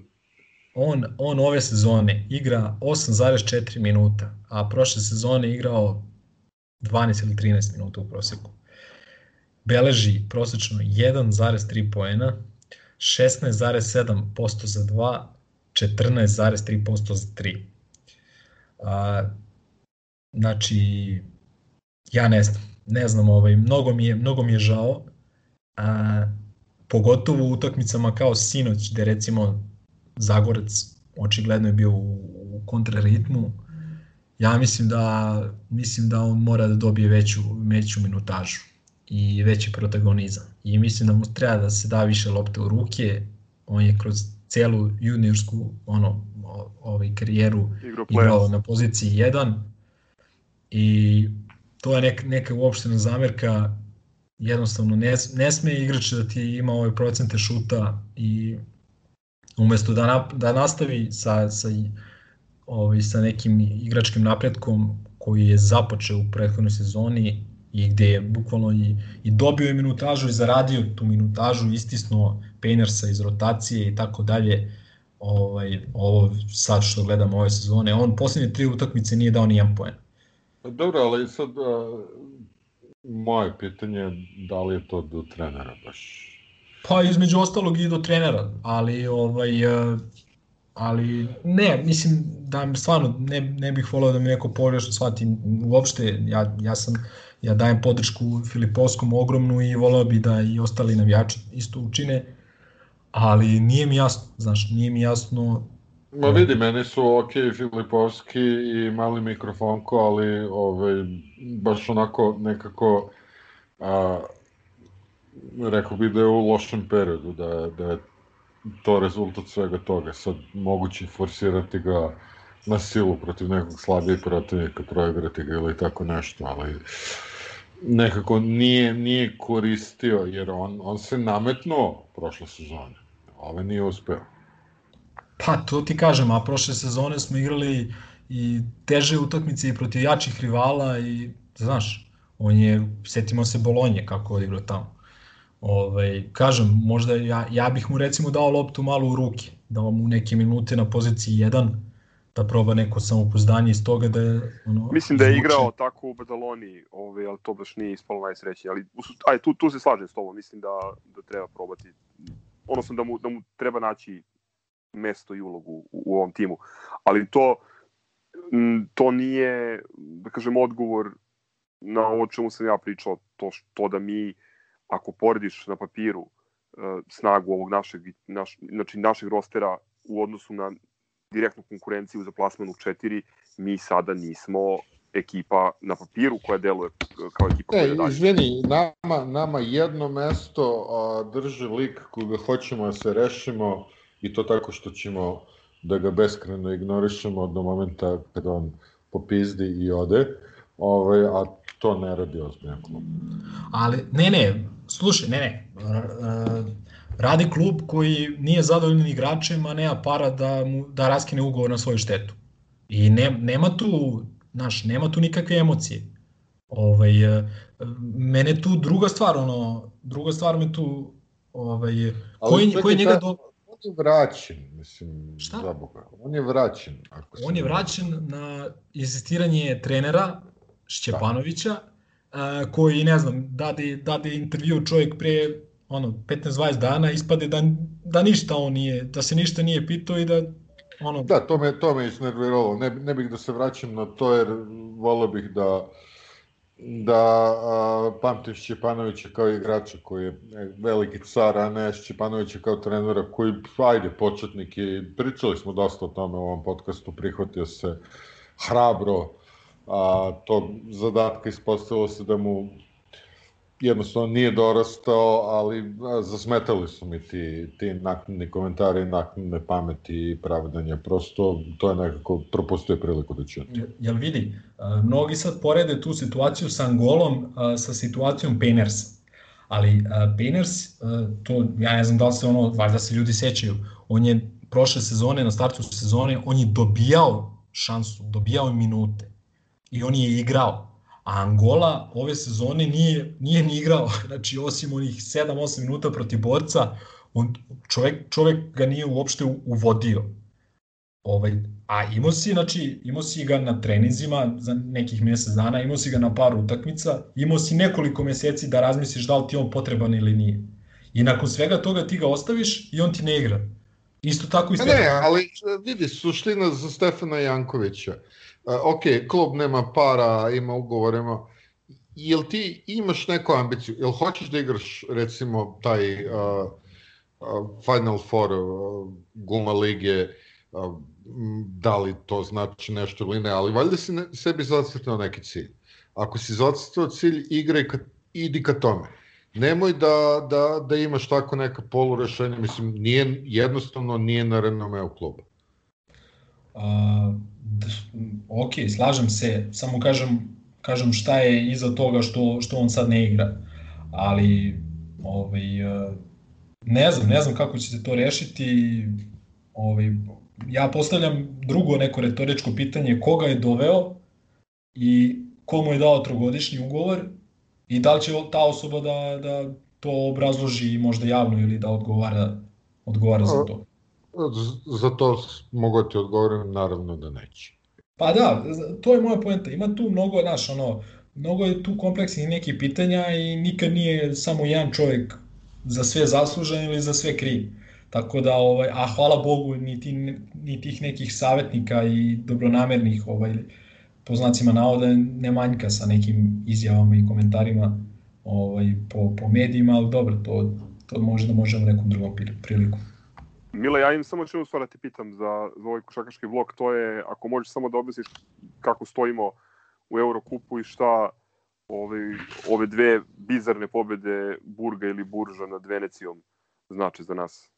on, on ove sezone igra 8,4 minuta, a prošle sezone igrao 12 ili 13 minuta u proseku. Beleži prosečno 1,3 poena, 16,7% za 2, 14,3% za 3. A, znači, ja ne znam, ne znam, ovaj, mnogo, mi je, mnogo mi je žao, a, pogotovo u utakmicama kao sinoć, gde recimo Zagorac očigledno je bio u, u kontraritmu ja mislim da, mislim da on mora da dobije veću, veću minutažu i veći protagonizam. I mislim da mu treba da se da više lopte u ruke. On je kroz celu juniorsku ono, ovaj karijeru igrao na poziciji 1 i to je nek, neka uopštena zamerka jednostavno ne, ne sme igrač da ti ima ove procente šuta i umesto da, na, da nastavi sa, sa, ovaj, sa nekim igračkim napretkom koji je započeo u prethodnoj sezoni i gde je bukvalno i, i dobio je minutažu i zaradio tu minutažu, istisnuo Painersa iz rotacije i tako dalje. Ovaj, ovo sad što gledamo ove sezone, on posljednje tri utakmice nije dao ni jedan poen. Pa dobro, ali sad a, moje pitanje je da li je to do trenera baš? Pa između ostalog i do trenera, ali ovaj ali ne, mislim da stvarno ne, ne bih volao da mi neko pogrešno shvati uopšte, ja, ja sam ja dajem podršku Filipovskom ogromnu i volao bi da i ostali navijači isto učine, ali nije mi jasno, znaš, nije mi jasno Ma vidi, meni su ok Filipovski i mali mikrofonko, ali ovaj, baš onako nekako a, rekao bi da je u lošem periodu, da, da je to rezultat svega toga. Sad moguće forsirati ga na silu protiv nekog slabijeg protivnika, proigrati ga ili tako nešto, ali nekako nije, nije koristio, jer on, on se nametnuo prošle sezone. Ove nije uspeo. Pa, to ti kažem, a prošle sezone smo igrali i teže utakmice i protiv jačih rivala i, znaš, on je, setimo se Bolonje kako je igrao tamo. Ovaj, kažem, možda ja, ja bih mu recimo dao loptu malo u ruke, da mu neke minute na poziciji 1, da proba neko samopouzdanje iz toga da je ono Mislim da je igrao tako u Badaloni, ovaj al to baš nije ispalo najsrećnije, ali aj tu tu se slažem s tobom, mislim da da treba probati odnosno da mu da mu treba naći mesto i ulogu u, u ovom timu. Ali to to nije da kažem odgovor na ovo čemu sam ja pričao, to što da mi ako porediš na papiru uh, snagu ovog našeg, naš, znači našeg rostera u odnosu na direktnu konkurenciju za plasman u 4, mi sada nismo ekipa na papiru koja deluje kao ekipa koja dalje. Izvini, nama, nama jedno mesto a, drži lik koga hoćemo da se rešimo i to tako što ćemo da ga beskreno ignorišemo do momenta kada on popizdi i ode, ovaj, a to ne radi ozbiljan klub. Ali, ne, ne, slušaj, ne, ne, radi klub koji nije zadovoljan igračem, a nema para da, mu, da raskine ugovor na svoju štetu. I ne, nema tu, znaš, nema tu nikakve emocije. Ovaj, mene tu druga stvar, ono, druga stvar me tu, ovaj, koji, koji njega do... On je vraćen, mislim, Šta? za Boga. On je vraćen. Ako on je vraćen na insistiranje trenera Šćepanovića, da. koji, ne znam, dade, dade intervju čovjek pre ono, 15-20 dana, ispade da, da ništa on nije, da se ništa nije pitao i da ono... Da, to me, to me isnerviralo. Ne, ne bih da se vraćam na to, jer volio bih da da a, pamtim Šćepanovića kao igrača koji je veliki car, a ne Šćepanovića kao trenera koji, ajde, početnik i pričali smo dosta o tome u ovom podcastu, prihvatio se hrabro a, tog zadatka ispostavilo se da mu jednostavno nije dorastao, ali zasmetali su mi ti, ti naknadni komentari, naknadne pameti i pravdanje. Prosto to je nekako propustio priliku da čujem. Jel vidi, mnogi sad porede tu situaciju sa Angolom sa situacijom Painersa. Ali a, to ja ne znam da li se ono, valjda se ljudi sećaju, on je prošle sezone, na startu sezone, on je dobijao šansu, dobijao minute i on je igrao. A Angola ove sezone nije, nije ni igrao, znači osim onih 7-8 minuta protiv borca, on, čovek, čovek ga nije uopšte uvodio. Ovaj, a imao si, znači, imao si ga na treninzima za nekih mesec dana, imao si ga na par utakmica, imao si nekoliko meseci da razmisliš da li ti on potreban ili nije. I nakon svega toga ti ga ostaviš i on ti ne igra. Isto tako i Stefan. Ne, ali vidi, suština za Stefana Jankovića ok, klub nema para, ima ugovor, ima... Jel ti imaš neku ambiciju? Jel hoćeš da igraš, recimo, taj uh, Final Four uh, Guma lige, uh, da li to znači nešto ili ne, ali valjda si ne, sebi zacrtao neki cilj. Ako si zacrtao cilj, igraj ka, idi ka tome. Nemoj da, da, da imaš tako neka polurešenja, mislim, nije, jednostavno nije na renomeu kluba. Uh, ok, slažem se, samo kažem, kažem šta je iza toga što, što on sad ne igra. Ali, ovaj, ne znam, ne znam kako će se to rešiti. Ovaj, ja postavljam drugo neko retoričko pitanje, koga je doveo i komu je dao trogodišnji ugovor i da li će ta osoba da, da to obrazloži možda javno ili da odgovara, odgovara za to. Za to mogu da ti odgovorim, naravno da neće. Pa da, to je moja poenta. Ima tu mnogo, znaš, ono, mnogo je tu kompleksnih nekih pitanja i nikad nije samo jedan čovjek za sve zaslužen ili za sve kriv. Tako da, ovaj, a hvala Bogu, ni, ti, ni tih nekih savjetnika i dobronamernih ovaj, po znacima navoda ne manjka sa nekim izjavama i komentarima ovaj, po, po medijima, ali dobro, to, to možda možemo nekom drugom priliku. Mila, ja im samo ću stvar da te pitam za, za ovaj košakaški blok, to je, ako možeš samo da objasniš kako stojimo u Eurokupu i šta ove, ove dve bizarne pobede Burga ili Burža nad Venecijom znači za nas?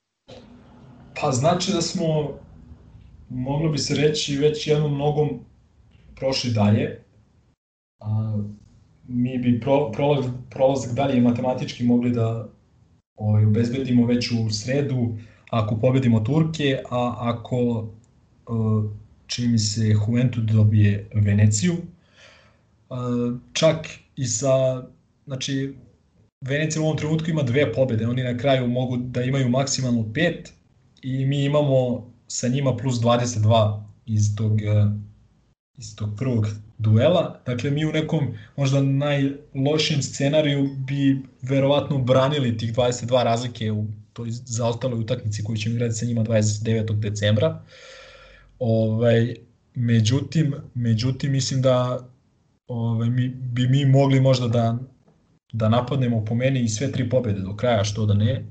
Pa znači da smo, moglo bi se reći, već jednom nogom prošli dalje. A, mi bi pro, prolaz, prolazak dalje matematički mogli da ovaj, obezbedimo već u sredu ako pobedimo Turke, a ako čini mi se Juventud dobije Veneciju. Čak i sa, znači, Venecija u ovom trenutku ima dve pobede, oni na kraju mogu da imaju maksimalno pet i mi imamo sa njima plus 22 iz tog, iz tog prvog duela. Dakle, mi u nekom možda najlošijem scenariju bi verovatno branili tih 22 razlike u toj zaostaloj utakmici koju ćemo igrati sa njima 29. decembra. Ovaj, međutim, međutim, mislim da ovaj, mi, bi mi mogli možda da, da napadnemo po meni i sve tri pobede do kraja, što da ne,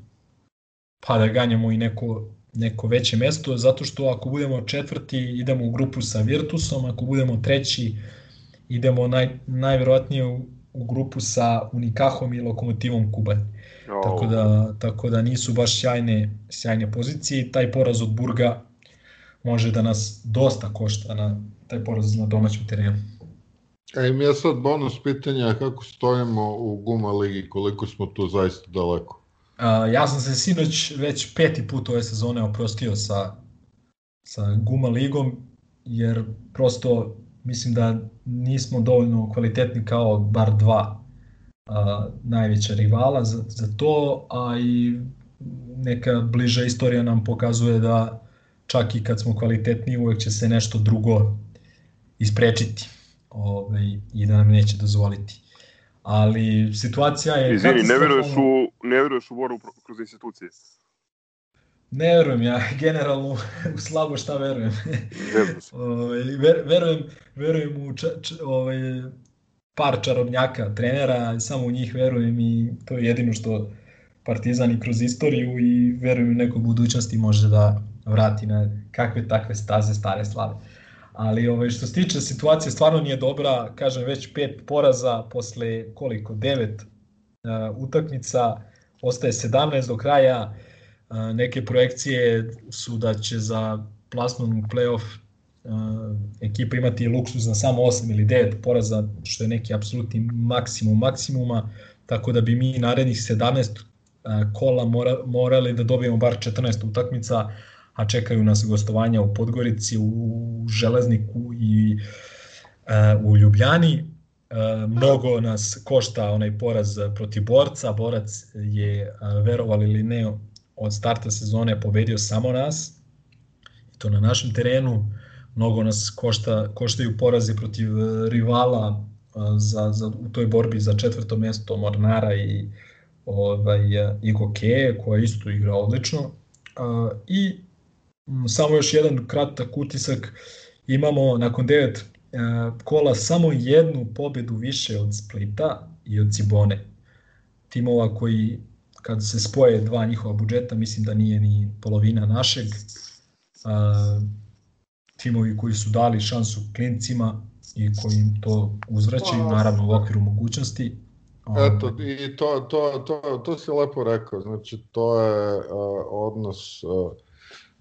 pa da ganjamo i neko, neko veće mesto, zato što ako budemo četvrti idemo u grupu sa Virtusom, ako budemo treći idemo naj, najverovatnije u, u grupu sa Unikahom i Lokomotivom Kubanj. Oh. Tako, da, tako da nisu baš sjajne, sjajne pozicije. Taj poraz od Burga može da nas dosta košta na taj poraz na domaćem terenu. E, mi je sad bonus pitanja kako stojimo u Guma ligi, koliko smo tu zaista daleko? A, ja sam se sinoć već peti put ove sezone oprostio sa, sa Guma ligom, jer prosto mislim da nismo dovoljno kvalitetni kao bar dva a, najveća rivala za, za to, a i neka bliža istorija nam pokazuje da čak i kad smo kvalitetni uvek će se nešto drugo isprečiti ovaj, i da nam neće dozvoliti. Ali situacija je... Izvini, ne veruješ u, ne veruješ u boru kroz institucije? Ne verujem ja, generalno u slabo šta verujem. ovaj, ver, verujem, verujem u ča, ča, ovaj, par čarobnjaka trenera, samo u njih verujem i to je jedino što Partizan i kroz istoriju i verujem u nekoj budućnosti može da vrati na kakve takve staze stare slave. Ali ovaj, što se tiče situacije stvarno nije dobra, kažem već pet poraza posle koliko, devet uh, utakmica, ostaje 17 do kraja, neke projekcije su da će za plasman u playoff uh, ekipa imati luksuz na samo 8 ili 9 poraza, što je neki apsolutni maksimum maksimuma, tako da bi mi narednih 17 uh, kola mora, morali da dobijemo bar 14 utakmica, a čekaju nas gostovanja u Podgorici, u Železniku i uh, u Ljubljani. Uh, mnogo nas košta onaj poraz protiv borca. Borac je, uh, verovali ili ne, od starta sezone pobedio samo nas. I to na našem terenu mnogo nas košta, koštaju porazi protiv e, rivala za, za, u toj borbi za četvrto mesto Mornara i ovaj, e, i Gokeje, koja isto igra odlično. I samo još jedan kratak utisak, imamo nakon devet e, kola samo jednu pobedu više od Splita i od Cibone. Timova koji kad se spoje dva njihova budžeta, mislim da nije ni polovina našeg. Timovi koji su dali šansu klincima i koji im to uzvraćaju, Pa, naravno u okviru mogućnosti. Eto, Ovaj, i to, to, to, to si lepo rekao, znači to je uh, odnos, uh,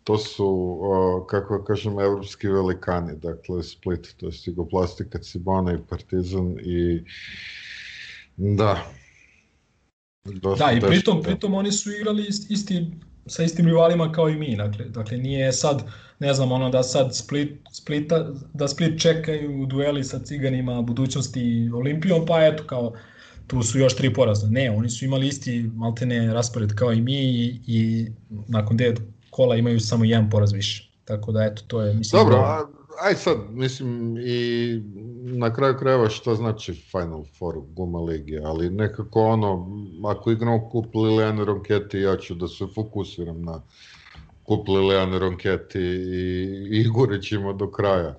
to su, uh, kako da kažem, evropski velikani, dakle Split, to je Sigoplastika, Cibona i Partizan i da. Dosta Da, i teško, pritom, da. pritom oni su igrali ist- isti, sa istim rivalima kao i mi, dakle, dakle nije sad, ne znam, ono da sad Split, Splita, da Split čekaju dueli sa Ciganima, budućnosti i Olimpijom, pa eto kao tu su još tri poraza. Ne, oni su imali isti maltene raspored kao i mi i, i nakon devet kola imaju samo jedan poraz više. Tako da eto, to je, mislim, Dobro, da- a, aj sad, mislim, i na kraju krajeva šta znači Final Four Guma Ligi, ali nekako ono, ako igramo kup Liliane Ronketi, ja ću da se fokusiram na kup Liliane Ronketi i, i gurit ćemo do kraja.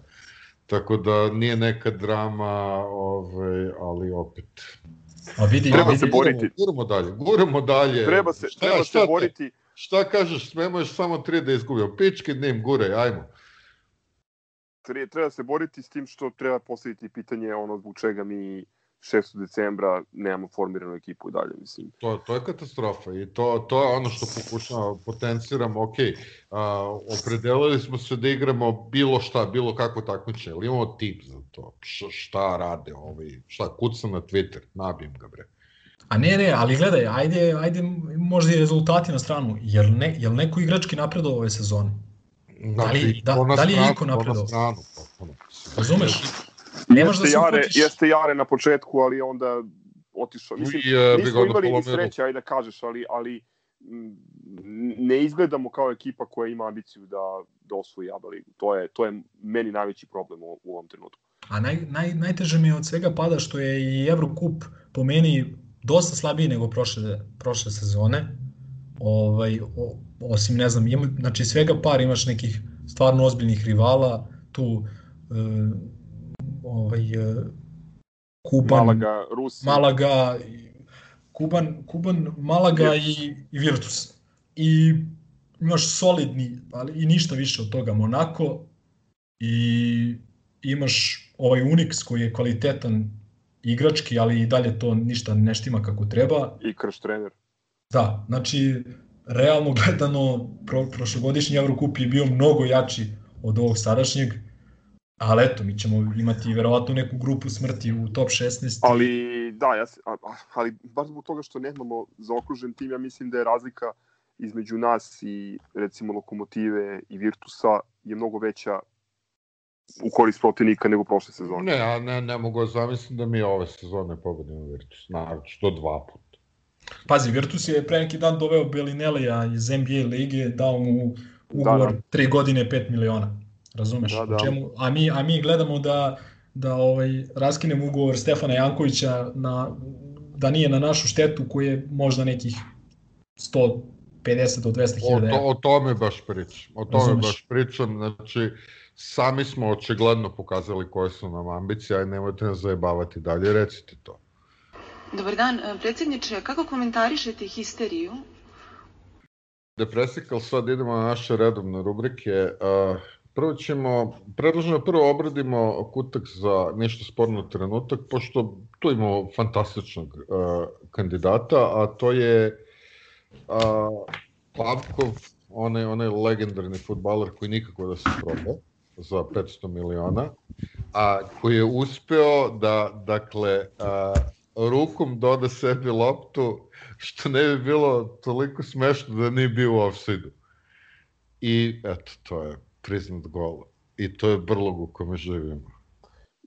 Tako da nije neka drama, ovaj, ali opet. a vidi, Treba vidi, se boriti. Guramo dalje, guramo dalje. Treba se, Šta- treba šta se te- boriti. Šta kažeš, smemo još samo tri da izgubimo. Pički dim, guraj, ajmo. Tre- Treba se boriti s tim što treba postaviti pitanje ono zbog čega mi 6. decembra nemamo formiranu ekipu i dalje, mislim. To, to je katastrofa i to, to je ono što pokušamo, potenciramo, ok, a, opredelili smo se da igramo bilo šta, bilo kako takmiče, ali imamo tip za to, Š, šta rade ovi, šta, kucam na Twitter, nabijem ga bre. A ne, ne, ali gledaj, ajde, ajde možda i rezultati na stranu. Jel, ne, jel neko igrački napredao ove sezone? Da li- da- to na da li je iko to na napredovao? stranu, potpuno. Razumeš? Ne možeš da Jeste se Jare, uhvatiš... jeste Jare na početku, ali onda otišao. Mislim, I, e, bi nismo imali ni sreće, ajde da kažeš, ali, ali m, ne izgledamo kao ekipa koja ima ambiciju da, da osvoji ABA ligu. To je, to je meni najveći problem u, u ovom trenutku. A naj, naj, najteže mi je od svega pada što je i Eurocup po meni dosta slabiji nego prošle, prošle sezone. Ovaj, o, osim, ne znam, ima, znači svega par imaš nekih stvarno ozbiljnih rivala, tu e, ovaj, e, Kuban, Malaga, Rusi, Malaga, Kuban, Kuban, Malaga i, i Virtus. I imaš solidni, ali i ništa više od toga Monako i imaš ovaj Unix koji je kvalitetan igrački, ali i dalje to ništa ne štima kako treba. i krš trener. Da, znači, realno gledano, pro, prošlogodišnji Eurocup je bio mnogo jači od ovog sadašnjeg, ali eto, mi ćemo imati verovatno neku grupu smrti u top 16. Ali da, ja se, ali baš zbog toga što nemamo zaokružen tim, ja mislim da je razlika između nas i recimo Lokomotive i Virtusa je mnogo veća u korist protivnika nego prošle sezone. Ne, ja ne, ne mogu da zamislim da mi ove sezone pobedimo Virtus, naravno, to dva puta. Pazi, Virtus je pre neki dan doveo Belinelija iz NBA lige, dao mu ugovor Da, da. 3 godine 5 miliona. Razumeš? Da, O da. Čemu, a, mi, a mi gledamo da, da ovaj, raskinemo ugovor Stefana Jankovića na, da nije na našu štetu koji je možda nekih 150 do 200 O, hiljada to, evra. o tome baš pričam. O tome Razumeš. baš pričam. Znači, sami smo očigledno pokazali koje su nam ambicije, aj nemojte nas zajebavati dalje, recite to. Dobar dan, e, predsjedniče, kako komentarišete histeriju Da presikal, sad idemo na naše redovne rubrike. Uh, prvo ćemo, predlažem da prvo obradimo kutak za nešto sporno trenutak, pošto tu imamo fantastičnog uh, kandidata, a to je uh, Pavkov, onaj, onaj legendarni futbaler koji nikako da se proda za 500 miliona, a koji je uspeo da, dakle, uh, rukom doda sebi loptu što ne bi bilo toliko smešno da nije bio u offside-u. I eto, to je priznat gol. I to je brlog u kome živimo.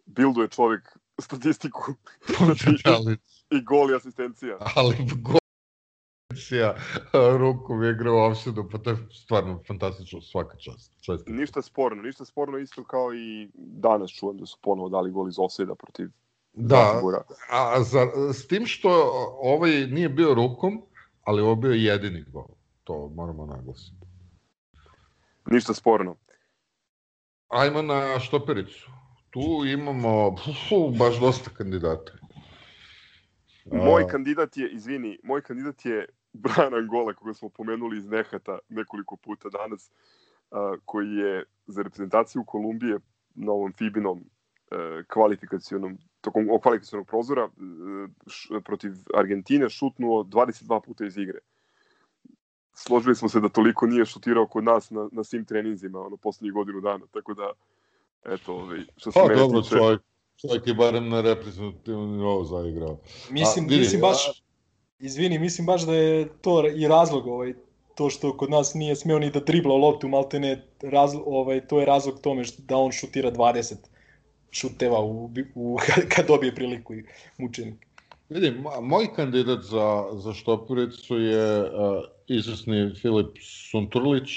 Bilduje čovjek statistiku ali, i gol i asistencija. ali gol rukom je igrao u offside-u, pa to je stvarno fantastično, svaka čast. Ništa sporno, ništa sporno isto kao i danas čujem da su ponovo dali gol iz offside protiv Da, a za, s tim što ovaj nije bio rukom, ali ovo bio jedini gol. To moramo naglasiti. Ništa sporno. Ajmo na štopericu. Tu imamo uf, baš dosta kandidata. Moj kandidat je, izvini, moj kandidat je Brian Angola, koga smo pomenuli iz Nehata nekoliko puta danas. koji je za reprezentaciju Kolumbije na ovom Fibinom e, kvalifikacionom tokom kvalifikacionog prozora e, š, protiv Argentine šutnuo 22 puta iz igre. Složili smo se da toliko nije šutirao kod nas na, na svim treninzima, ono, poslednjih godinu dana, tako da, eto, ovaj, što se Pa mene dobro, tiče... čovjek, čovjek je barem na reprezentativnom nivou zaigrao. Mislim, A, vidi, mislim baš, izvini, mislim baš da je to i razlog ovaj, to što kod nas nije smeo ni da dribla loptu, malte ne, razlog, ovaj, to je razlog tome što, da on šutira 20 šuteva u, u, kad dobije priliku i mučenik. Vidi, mo- moj kandidat za, za štopericu je uh, izvesni Filip Sunturlić.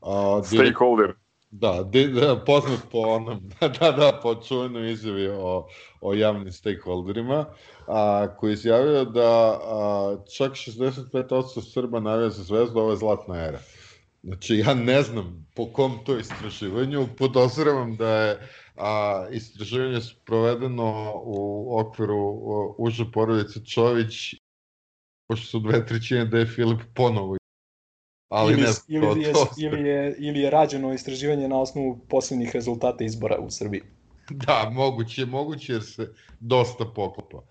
Uh, direkt- Stakeholder. Da, di, da, poznat po onom, da, da, da, po čuvenoj izjavi o, o javnim stakeholderima, a, koji je izjavio da a, čak 65% Srba navija za zvezdu, ovo je zlatna era. Znači, ja ne znam po kom to istraživanju, podoziravam da je a, istraživanje sprovedeno u okviru uže porodice Čović, pošto su dve trećine da je Filip ponovo ali ili, ne znam, ili, to, je, to, ili, je, ili je rađeno istraživanje na osnovu poslednjih rezultata izbora u Srbiji. Da, moguće, moguće jer se dosta poklopa.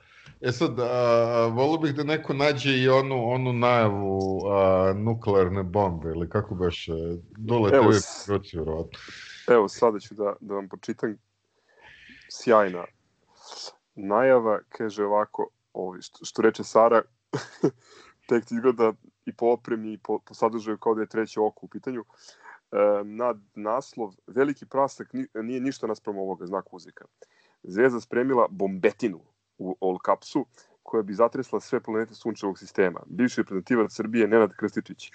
E sad, a, volio bih da neko nađe i onu, onu najavu a, nuklearne bombe, ili kako baš, dole Evo, TV s- proći, vjerovatno. Evo, sada ću da, da vam počitam. Sjajna najava, kaže ovako, ovi, što, što reče Sara, tekst izgleda i po opremi i po, po sadržaju kao da je treće oko u pitanju. E, nad naslov, veliki prasak ni, nije ništa naspram ovoga, znak uzika. Zvezda spremila bombetinu u all capsu, koja bi zatresla sve planete sunčevog sistema. Bivši reprezentativac Srbije Nenad Krstičić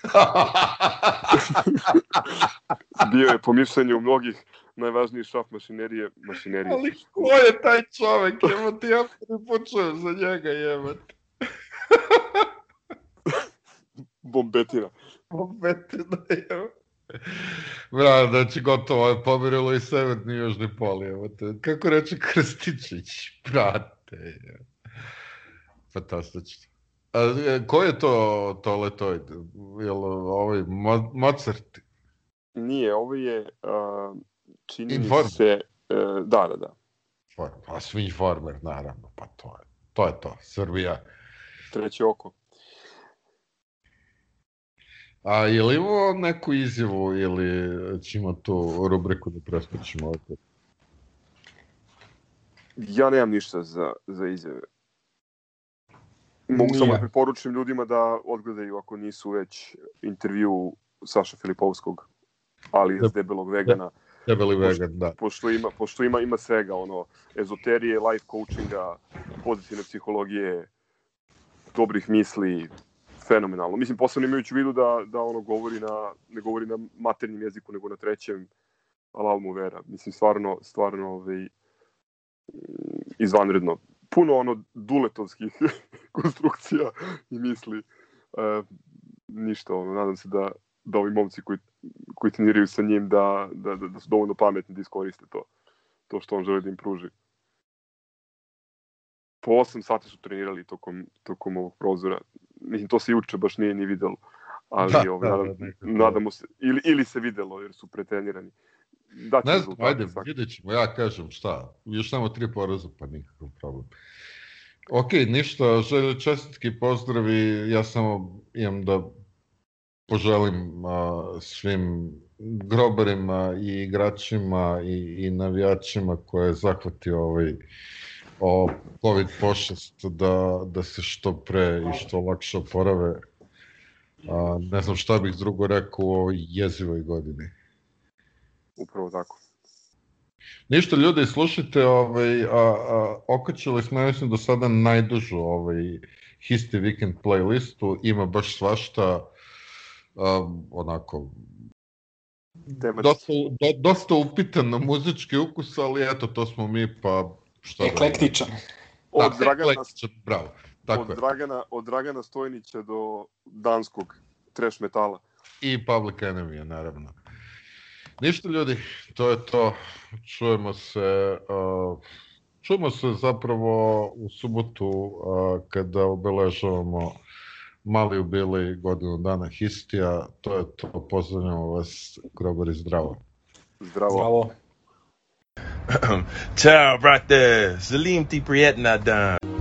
bio je po mišljenju mnogih najvažniji šaf mašinerije, mašinerije. Ali ko je taj čovek? Evo ti ja prvi put čujem za njega, jebate. Bombetina. Bobetina, jebate. Bra, znači gotovo je pomirilo i severni i južni pol, jebate. Kako reče Krstičić, brate. jebote. Fantastično. A, e, ko je to toletoid? Jel ovaj Mo Mozart? Nije, ovo je, uh, čini mi Informer. se, uh, da, da, da, Pa svi informer, naravno, pa to je to. Je to. Srbija. treće oko. A je li imao neku izjavu ili ćemo tu rubriku da preskočimo opet? Ja nemam ništa za, za izjave. Mogu samo da preporučim ljudima da odgledaju ako nisu već intervju Saša Filipovskog, ali iz debelog vegana, Debeli vegan, da. pošto ima, pošto ima, ima svega, ono, ezoterije, life coachinga, pozitivne psihologije, dobrih misli, fenomenalno. Mislim, posebno imajući u vidu da, da ono govori na, ne govori na maternjem jeziku, nego na trećem, alal mu vera. Mislim, stvarno, stvarno, ovaj, izvanredno. Puno ono duletovskih konstrukcija i misli. E, ništa, ono, nadam se da, da ovi momci koji, koji treniraju sa njim da, da, da, da su dovoljno pametni da iskoriste to, to što on želi da im pruži. Po 8 sati su trenirali tokom, tokom ovog prozora. Mislim, to se juče baš nije ni videlo. Ali Da, ovaj, da, nadam, da, nekako. nadamo se, ili, ili se videlo jer su pretrenirani. Da, Ne znam, ajde, vidjet ćemo, ja kažem šta, još samo tri poraza, pa nikakav problem. Ok, ništa, želje čestitki, pozdravi, ja samo imam da poželim a, svim grobarima i igračima i, i navijačima koje je zahvatio ovaj o COVID pošast da, da se što pre i što lakše oporave. A, ne znam šta bih drugo rekao ovoj jezivoj godini. Upravo tako. Ništa ljudi, slušajte, ovaj, a, a, okačili smo, ja mislim, do sada najdužu ovaj, Histi Weekend playlistu, ima baš svašta, a, onako, Temački. dosta, do, dosta upitan na muzički ukus, ali eto, to smo mi, pa šta da... Eklektičan. Od, Da, Dragana, eklektičan, bravo, tako od, je. Dragana, od Dragana Stojnića do danskog trash metala. I Public Enemy, naravno. Ništa ljudi, to je to. Čujemo se, uh, čujemo se zapravo u subotu uh, kada obeležavamo mali bili godinu dana histija, to je to, pozdravljamo vas, grobari zdravo. Zdravo. Bravo. Ciao, brate. Salim ti prijetna dan.